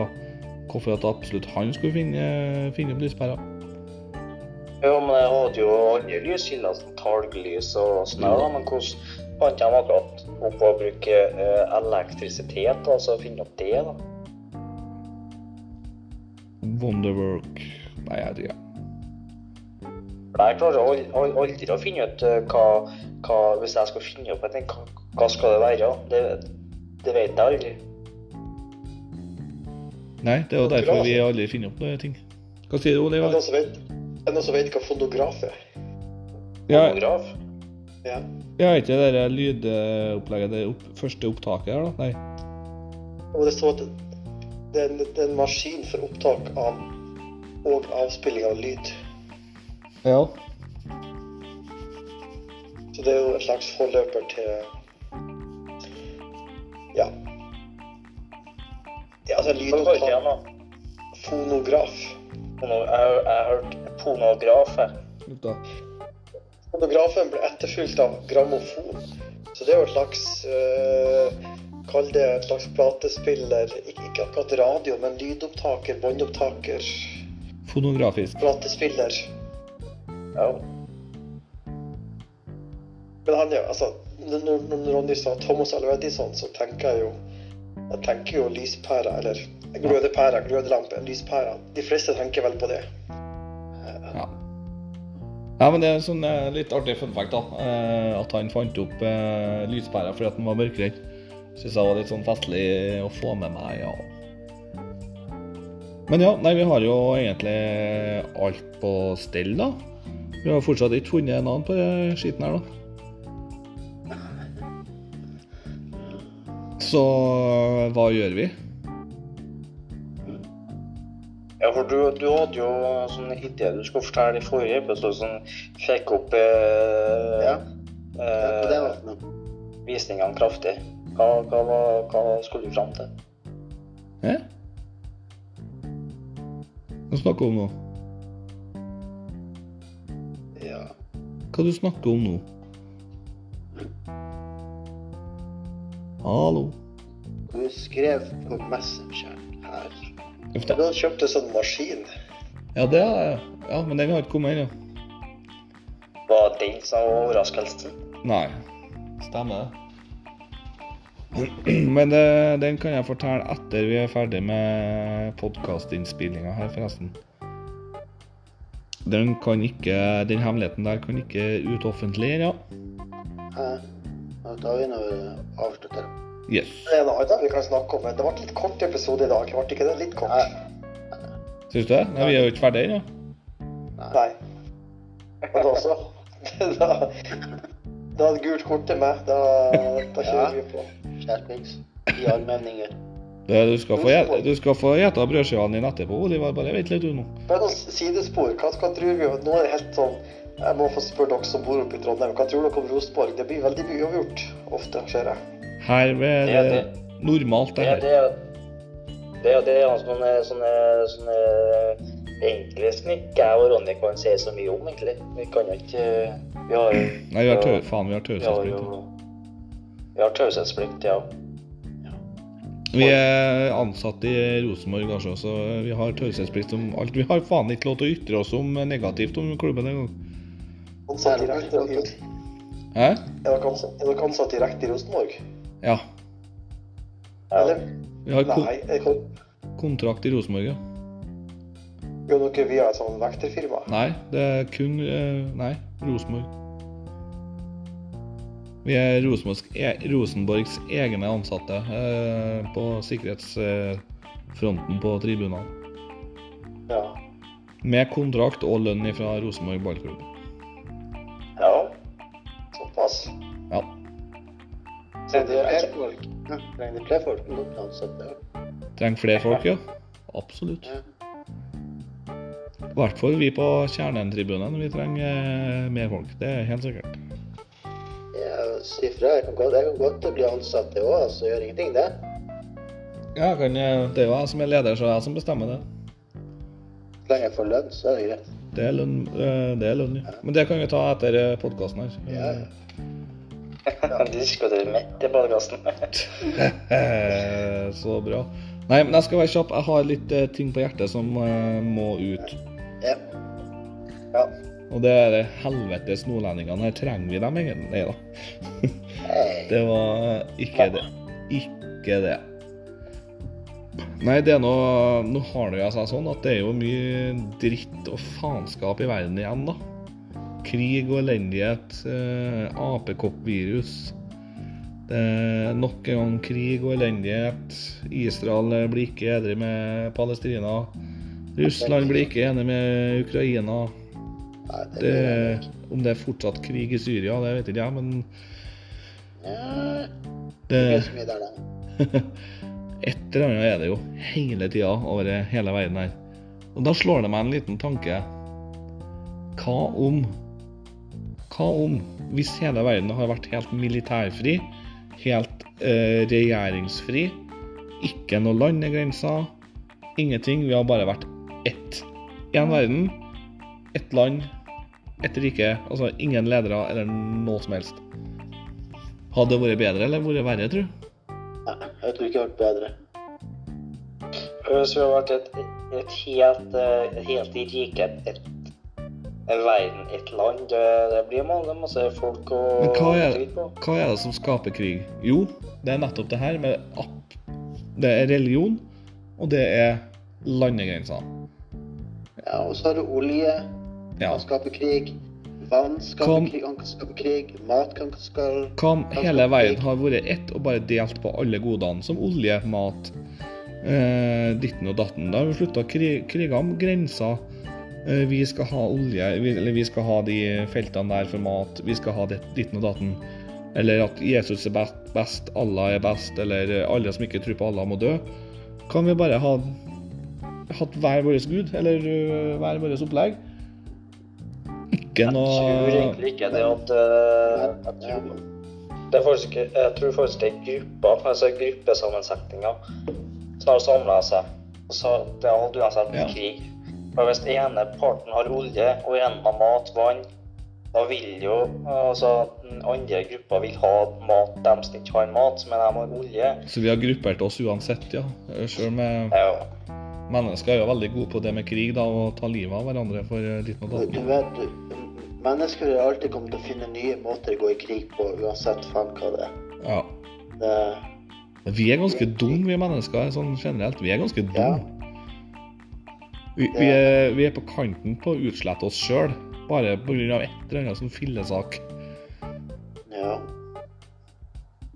hvorfor at absolutt han skulle finne, finne opp lyspæra. Jo, men jeg hadde jo andre lyskilder, som talglys og sånn, da, men hvordan fant de akkurat opp å bruke ø, elektrisitet, altså finne opp det, da? Wonderwork Nei, jeg vet ikke. Jeg klarer al- al- aldri å finne ut hva, hva Hvis jeg skal finne opp en ting, hva, hva skal det være? Det, det vet jeg aldri. Nei, det er jo derfor vi aldri finner opp noe ting. Hva sier du, Er Oliver? er det noen som vet hva fonograf er? Ja, Fotograf. Ja. ja ikke det der lydopplegget, det opp, første opptaket her, da? Nei. Og det står at det en, det er en maskin for opptak av og avspilling av lyd. Ja. Så det er jo en slags forløper til Ja. Ja, altså kalte jeg lydopptak. Fonograf. Jeg har hørt pornograf. Fonografen ble etterfulgt av grammofon. Så det er jo et slags uh, Kall det et slags platespiller. Ikke, ikke akkurat radio, men lydopptaker, båndopptaker, Fonografisk. platespiller. Ja. Men han, ja, altså Når, når Ronny sa Thomas Alva Edison, så tenker jeg jo Jeg tenker jo lyspære, eller glødepære, glødelampe, lyspære. De fleste tenker vel på det. Ja. ja, men det er sånn eh, litt artig fun fact, da. Eh, at han fant opp eh, lyspæra fordi at han var mørkredd. Syns jeg var litt sånn festlig å få med meg, ja. Men ja, nei, vi har jo egentlig alt på stell, da. Vi har fortsatt ikke funnet en annen på den skiten her, da. Så hva gjør vi? Ja, for du, du hadde jo en sånn idé du skulle fortelle i forrige episode som fikk opp eh, Ja. Ja, eh, noe. visningene kraftig. Hva, hva, hva skulle du fram til? Hæ? Hva snakker du om nå? Ja. Hva du snakker om nå? Hallo? Du skrev på Messenger her. Du har kjøpt en sånn maskin. Ja, det har jeg. Ja, men den har ikke kommet ennå. Var den som overraskelsen? Nei. Stemmer. <clears throat> Men eh, den kan jeg fortelle etter vi er ferdig med podkastinnspillinga her, forresten. Den kan ikke, den hemmeligheten der kan ikke ut offentlig. Ja, Da er vi nå avslutta. Yes. Det er noe annet vi kan snakke om, men det ble litt kort episode i dag. Ble ikke det litt kort? Nei. Syns du det? Nei, vi er jo ikke ferdige ennå. Nei. Og da også. Da, da er det gult kort til meg. Da, da kjører vi på. Skjerpings. I armhevninger. Det- Du skal få du skal få gjete brødskivene dine etterpå, Oliver. Bare vent litt du nå. Men noen sidespor. Hva, hva tror vi? Nå er det helt sånn Jeg må få spørre dere som bor oppe i Trondheim. Hva tror dere om Rosenborg? Det blir veldig mye uavgjort ofte, ser jeg. Her er Det det normalt, det Det, her. det, er- det, er- det er altså sånne, sånne, sånne enkle snikk ikke jeg og Ronny kan si så mye om, egentlig. Vi kan jo ikke Vi har jo Nei, vi har tø faen, vi har taushetsplikt. jo Vi har taushetsplikt, ja. Vi er ansatt i Rosenborg, kanskje også. vi har taushetsplikt om alt. Vi har faen ikke lov til å ytre oss om negativt om klubben engang. Ansatt direkte, Hæ? er dere ansatt, direkte i Rosenborg? Ja. Eller? Vi har kon Nei. Kontrakt i Rosenborg, ja. gjør dere via et sånt vekterfirma? Nei, det er kun eh, Nei, Rosenborg. Vi er Rosenborgs, e Rosenborgs egne ansatte eh, på sikkerhetsfronten på tribunene. Ja. Med kontrakt og lønn fra Rosenborg ballklubb. ja. Såpass. Ja. Trenger er Flere folk. Ja, trenger flere folk enn dere ansatte? Trenger flere folk, ja. Absolutt. Ja. I hvert fall vi på Kjernen-tribunen. Vi trenger eh, mer folk. Det er helt sikkert. Si fra. Jeg kan godt, jeg kan godt bli ansatt det òg, altså. Gjør ingenting, det. Ja, kan, jeg- det er jo jeg som er leder, så det er jeg som bestemmer det. Så lenge jeg får lønn, så er det greit. Det er lønn, eh, det er lønn ja. Men det kan vi ta etter podkasten her. Ja, ja. De diskuterer midt i podkasten. Eh, <laughs> Så bra. Nei, men jeg skal være kjapp. Jeg har litt eh, ting på hjertet som eh, må ut. Ja. ja. Og det er det helvetes nordlendingene. Her trenger vi dem egentlig. Nei da. <laughs> Det var ikke det. Ikke det. Nei, det er noe Nå har det jo seg sånn at det er jo mye dritt og faenskap i verden igjen, da. Krig og elendighet. Eh, Apekoppvirus. Nok en gang krig og elendighet. Israel blir ikke edru med Palestina. Russland blir ikke enig med Ukraina. Det om det er fortsatt krig i Syria, det vet ikke jeg, men det. <laughs> Et eller annet er det jo hele tida over hele verden her. Og da slår det meg en liten tanke. Hva om Hva om hvis hele verden har vært helt militærfri, helt eh, regjeringsfri, ikke noe landegrenser, ingenting, vi har bare vært ett. Én verden, ett land, ett rike. Altså ingen ledere eller noe som helst. Hadde det vært bedre eller vært verre, tror du? Nei, jeg tror ikke det hadde vært bedre. Hvis vi hadde vært et, et helt, eh, helt rike, et, et, en verden, et land, det, det blir mange masse folk å krig på. hva er det som skaper krig? Jo, det er nettopp det her med app. Det er religion, og det er landegrenser. Ja, og så har du olje. Ja. Kan skape krig. Vann skaper Kom. krig, han kan skape krig. Mat kan skal Hva hele skape verden har vært ett og bare delt på alle godene, som olje, mat, eh, ditten og datten? Da har vi slutta krig, kriger om grenser. Eh, vi skal ha olje, vi, eller vi skal ha de feltene der for mat, vi skal ha det, ditten og datten. Eller at Jesus er best, best, Allah er best, eller eh, alle som ikke tror på Allah, må dø. Kan vi bare ha hatt hver vår gud, eller øh, hver vårt opplegg? Ikke Jeg tror egentlig ikke det at uh, jeg tror, det er faktisk, Jeg tror faktisk det er grupper, altså gruppesammensetninger, som har samla seg. Så det alt uansett Ja. krig. For hvis den ene parten har olje, og en har mat, vann, da vil jo altså den andre gruppa vil ha mat, dem som ikke har mat, men de har olje. Så vi har gruppert oss uansett, ja. Sjøl med Ja, mennesker er jo veldig gode på det med krig, da, og ta livet av hverandre for eh, litt og Du, datt. du vet, mennesker vil alltid komme til å finne nye måter å gå i krig på, uansett faen hva det er. Ja. Det, Vi er ganske dumme, vi mennesker, sånn generelt. Vi er ganske dumme. Vi, vi, er, vi er på kanten på å utslette oss sjøl, bare pga. et eller annet sånn fillesak. ja.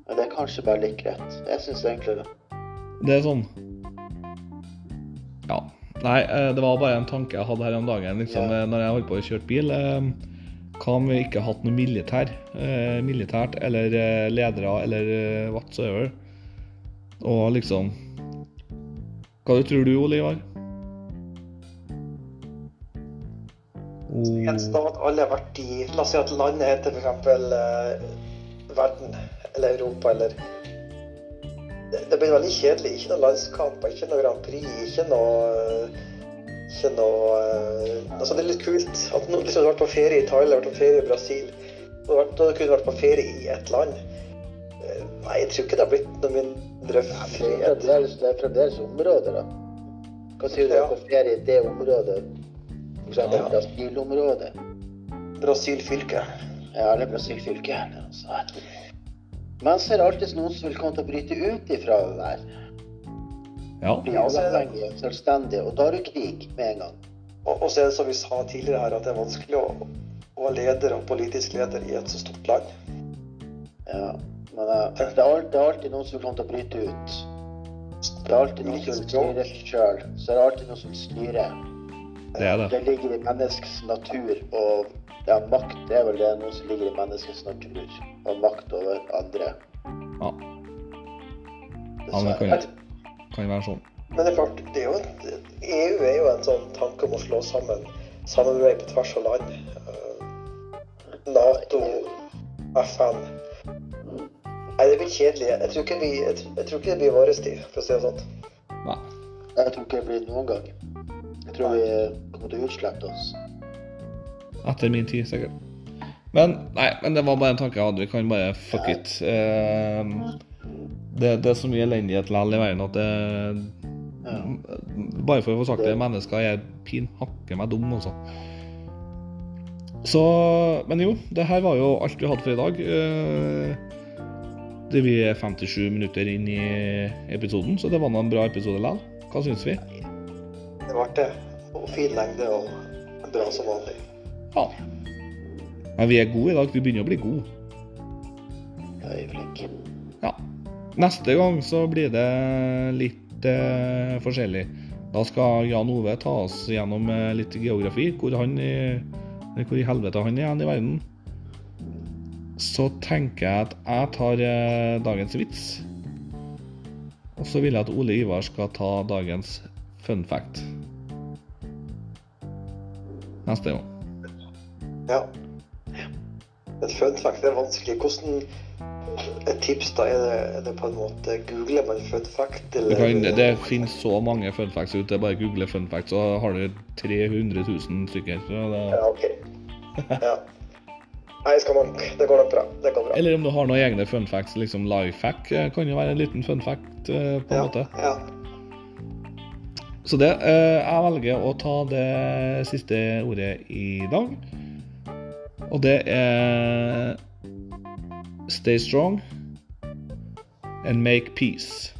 Men det er kanskje bare like greit. Jeg syns egentlig det. Det er sånn Ja. Nei, eh, det var bare en tanke jeg hadde her om dagen liksom, Ja. eh, når jeg holdt på å kjøre bil. Eh, Hva om vi ikke hadde noe militær? eh, Militært eller eh, ledere eller eh, whatsoever. Og liksom Hva du tror du, Ole Ivar? En Oh, stat alle har vært i La oss si at landet heter f.eks. Eh, verden eller Europa eller det, det blir veldig kjedelig. Ikke noe landskamper, ikke noe Grand Prix, ikke noe Ikke noe eh, Altså, det er litt kult at noen liksom, vært på ferie i Thailand, vært på ferie i Brasil. Du kunne vært, på ferie i et land. Eh, Nei, jeg tror ikke det har blitt noe mindre fremdeles, det er fremdeles områder, da. Hva sier du Ja. på ferie i det området? Eksempel Ja. Brasil-området. Brasil fylke. Ja, det er Brasil-fylket. Altså. Men så er det alltid noen som vil komme til å bryte ut ifra det der. Ja. Ja, så er det- selvstendig. Og da er det krig med en gang. Og, og så er det som vi sa tidligere her, at det er vanskelig å, å være leder og politisk leder i et så stort land. Ja. Men eh, det, er alltid, det er alltid noen som kommer til å bryte ut. Det er alltid noen som styrer seg sjøl. Så er det alltid noen som styrer. Det er det. Det ligger i menneskets natur, og ja, makt er vel det noe som ligger i menneskets natur. Og makt over andre. Ja. Det kan, være sånn. Men det er klart, det er jo en, EU er jo en sånn tanke om å slå sammen samarbeid på tvers av land. Eh, Nato, FN. Nei, det blir kjedelig. Jeg tror ikke, vi, jeg, jeg tror ikke det blir vår tid, for å si det sånn. Nei. Jeg tror ikke det blir noen gang. Jeg tror vi kommer til å utslette oss. Etter min tid, sikkert. Men nei, men det var bare en tanke jeg hadde. Vi kan bare fuck it. Eh, det, det er så mye elendighet likevel i verden at det Ja. Bare for å få sagt det, mennesker er pinhakke meg dum, altså. Så Men jo, det her var jo alt vi hadde for i dag. Eh, det Vi er 57 minutter inn i episoden, så det var nå en bra episode likevel. Hva syns vi? Det ble det. Og fin lengde og bra som vanlig. Ja. Men vi er gode i dag. Vi begynner å bli gode. Ja. Neste gang så blir det litt eh, forskjellig. Da skal Jan Ove ta oss gjennom eh, litt geografi. Hvor, han i, hvor i helvete han er igjen i verden. Så tenker jeg at jeg tar eh, dagens vits. Og så vil jeg at Ole Ivar skal ta dagens fun fact. Neste gang. Ja. Et fun fact det er vanskelig. Hvordan Et tips, da? Er det, er det på en måte Googler man fun fact, eller kan, det finnes så mange fun facts ute. Bare google fun facts, så har du 300 000 stykker. Det... Ja, OK. Ja. Nei, skal man Det går nok bra. Det går bra. Eller om du har noen egne fun facts, liksom life hack eh, kan jo være en liten fun fact eh, på en Ja, måte. ja. Så det, eh, jeg velger å ta det siste ordet i dag. Og det er Stay strong and make peace.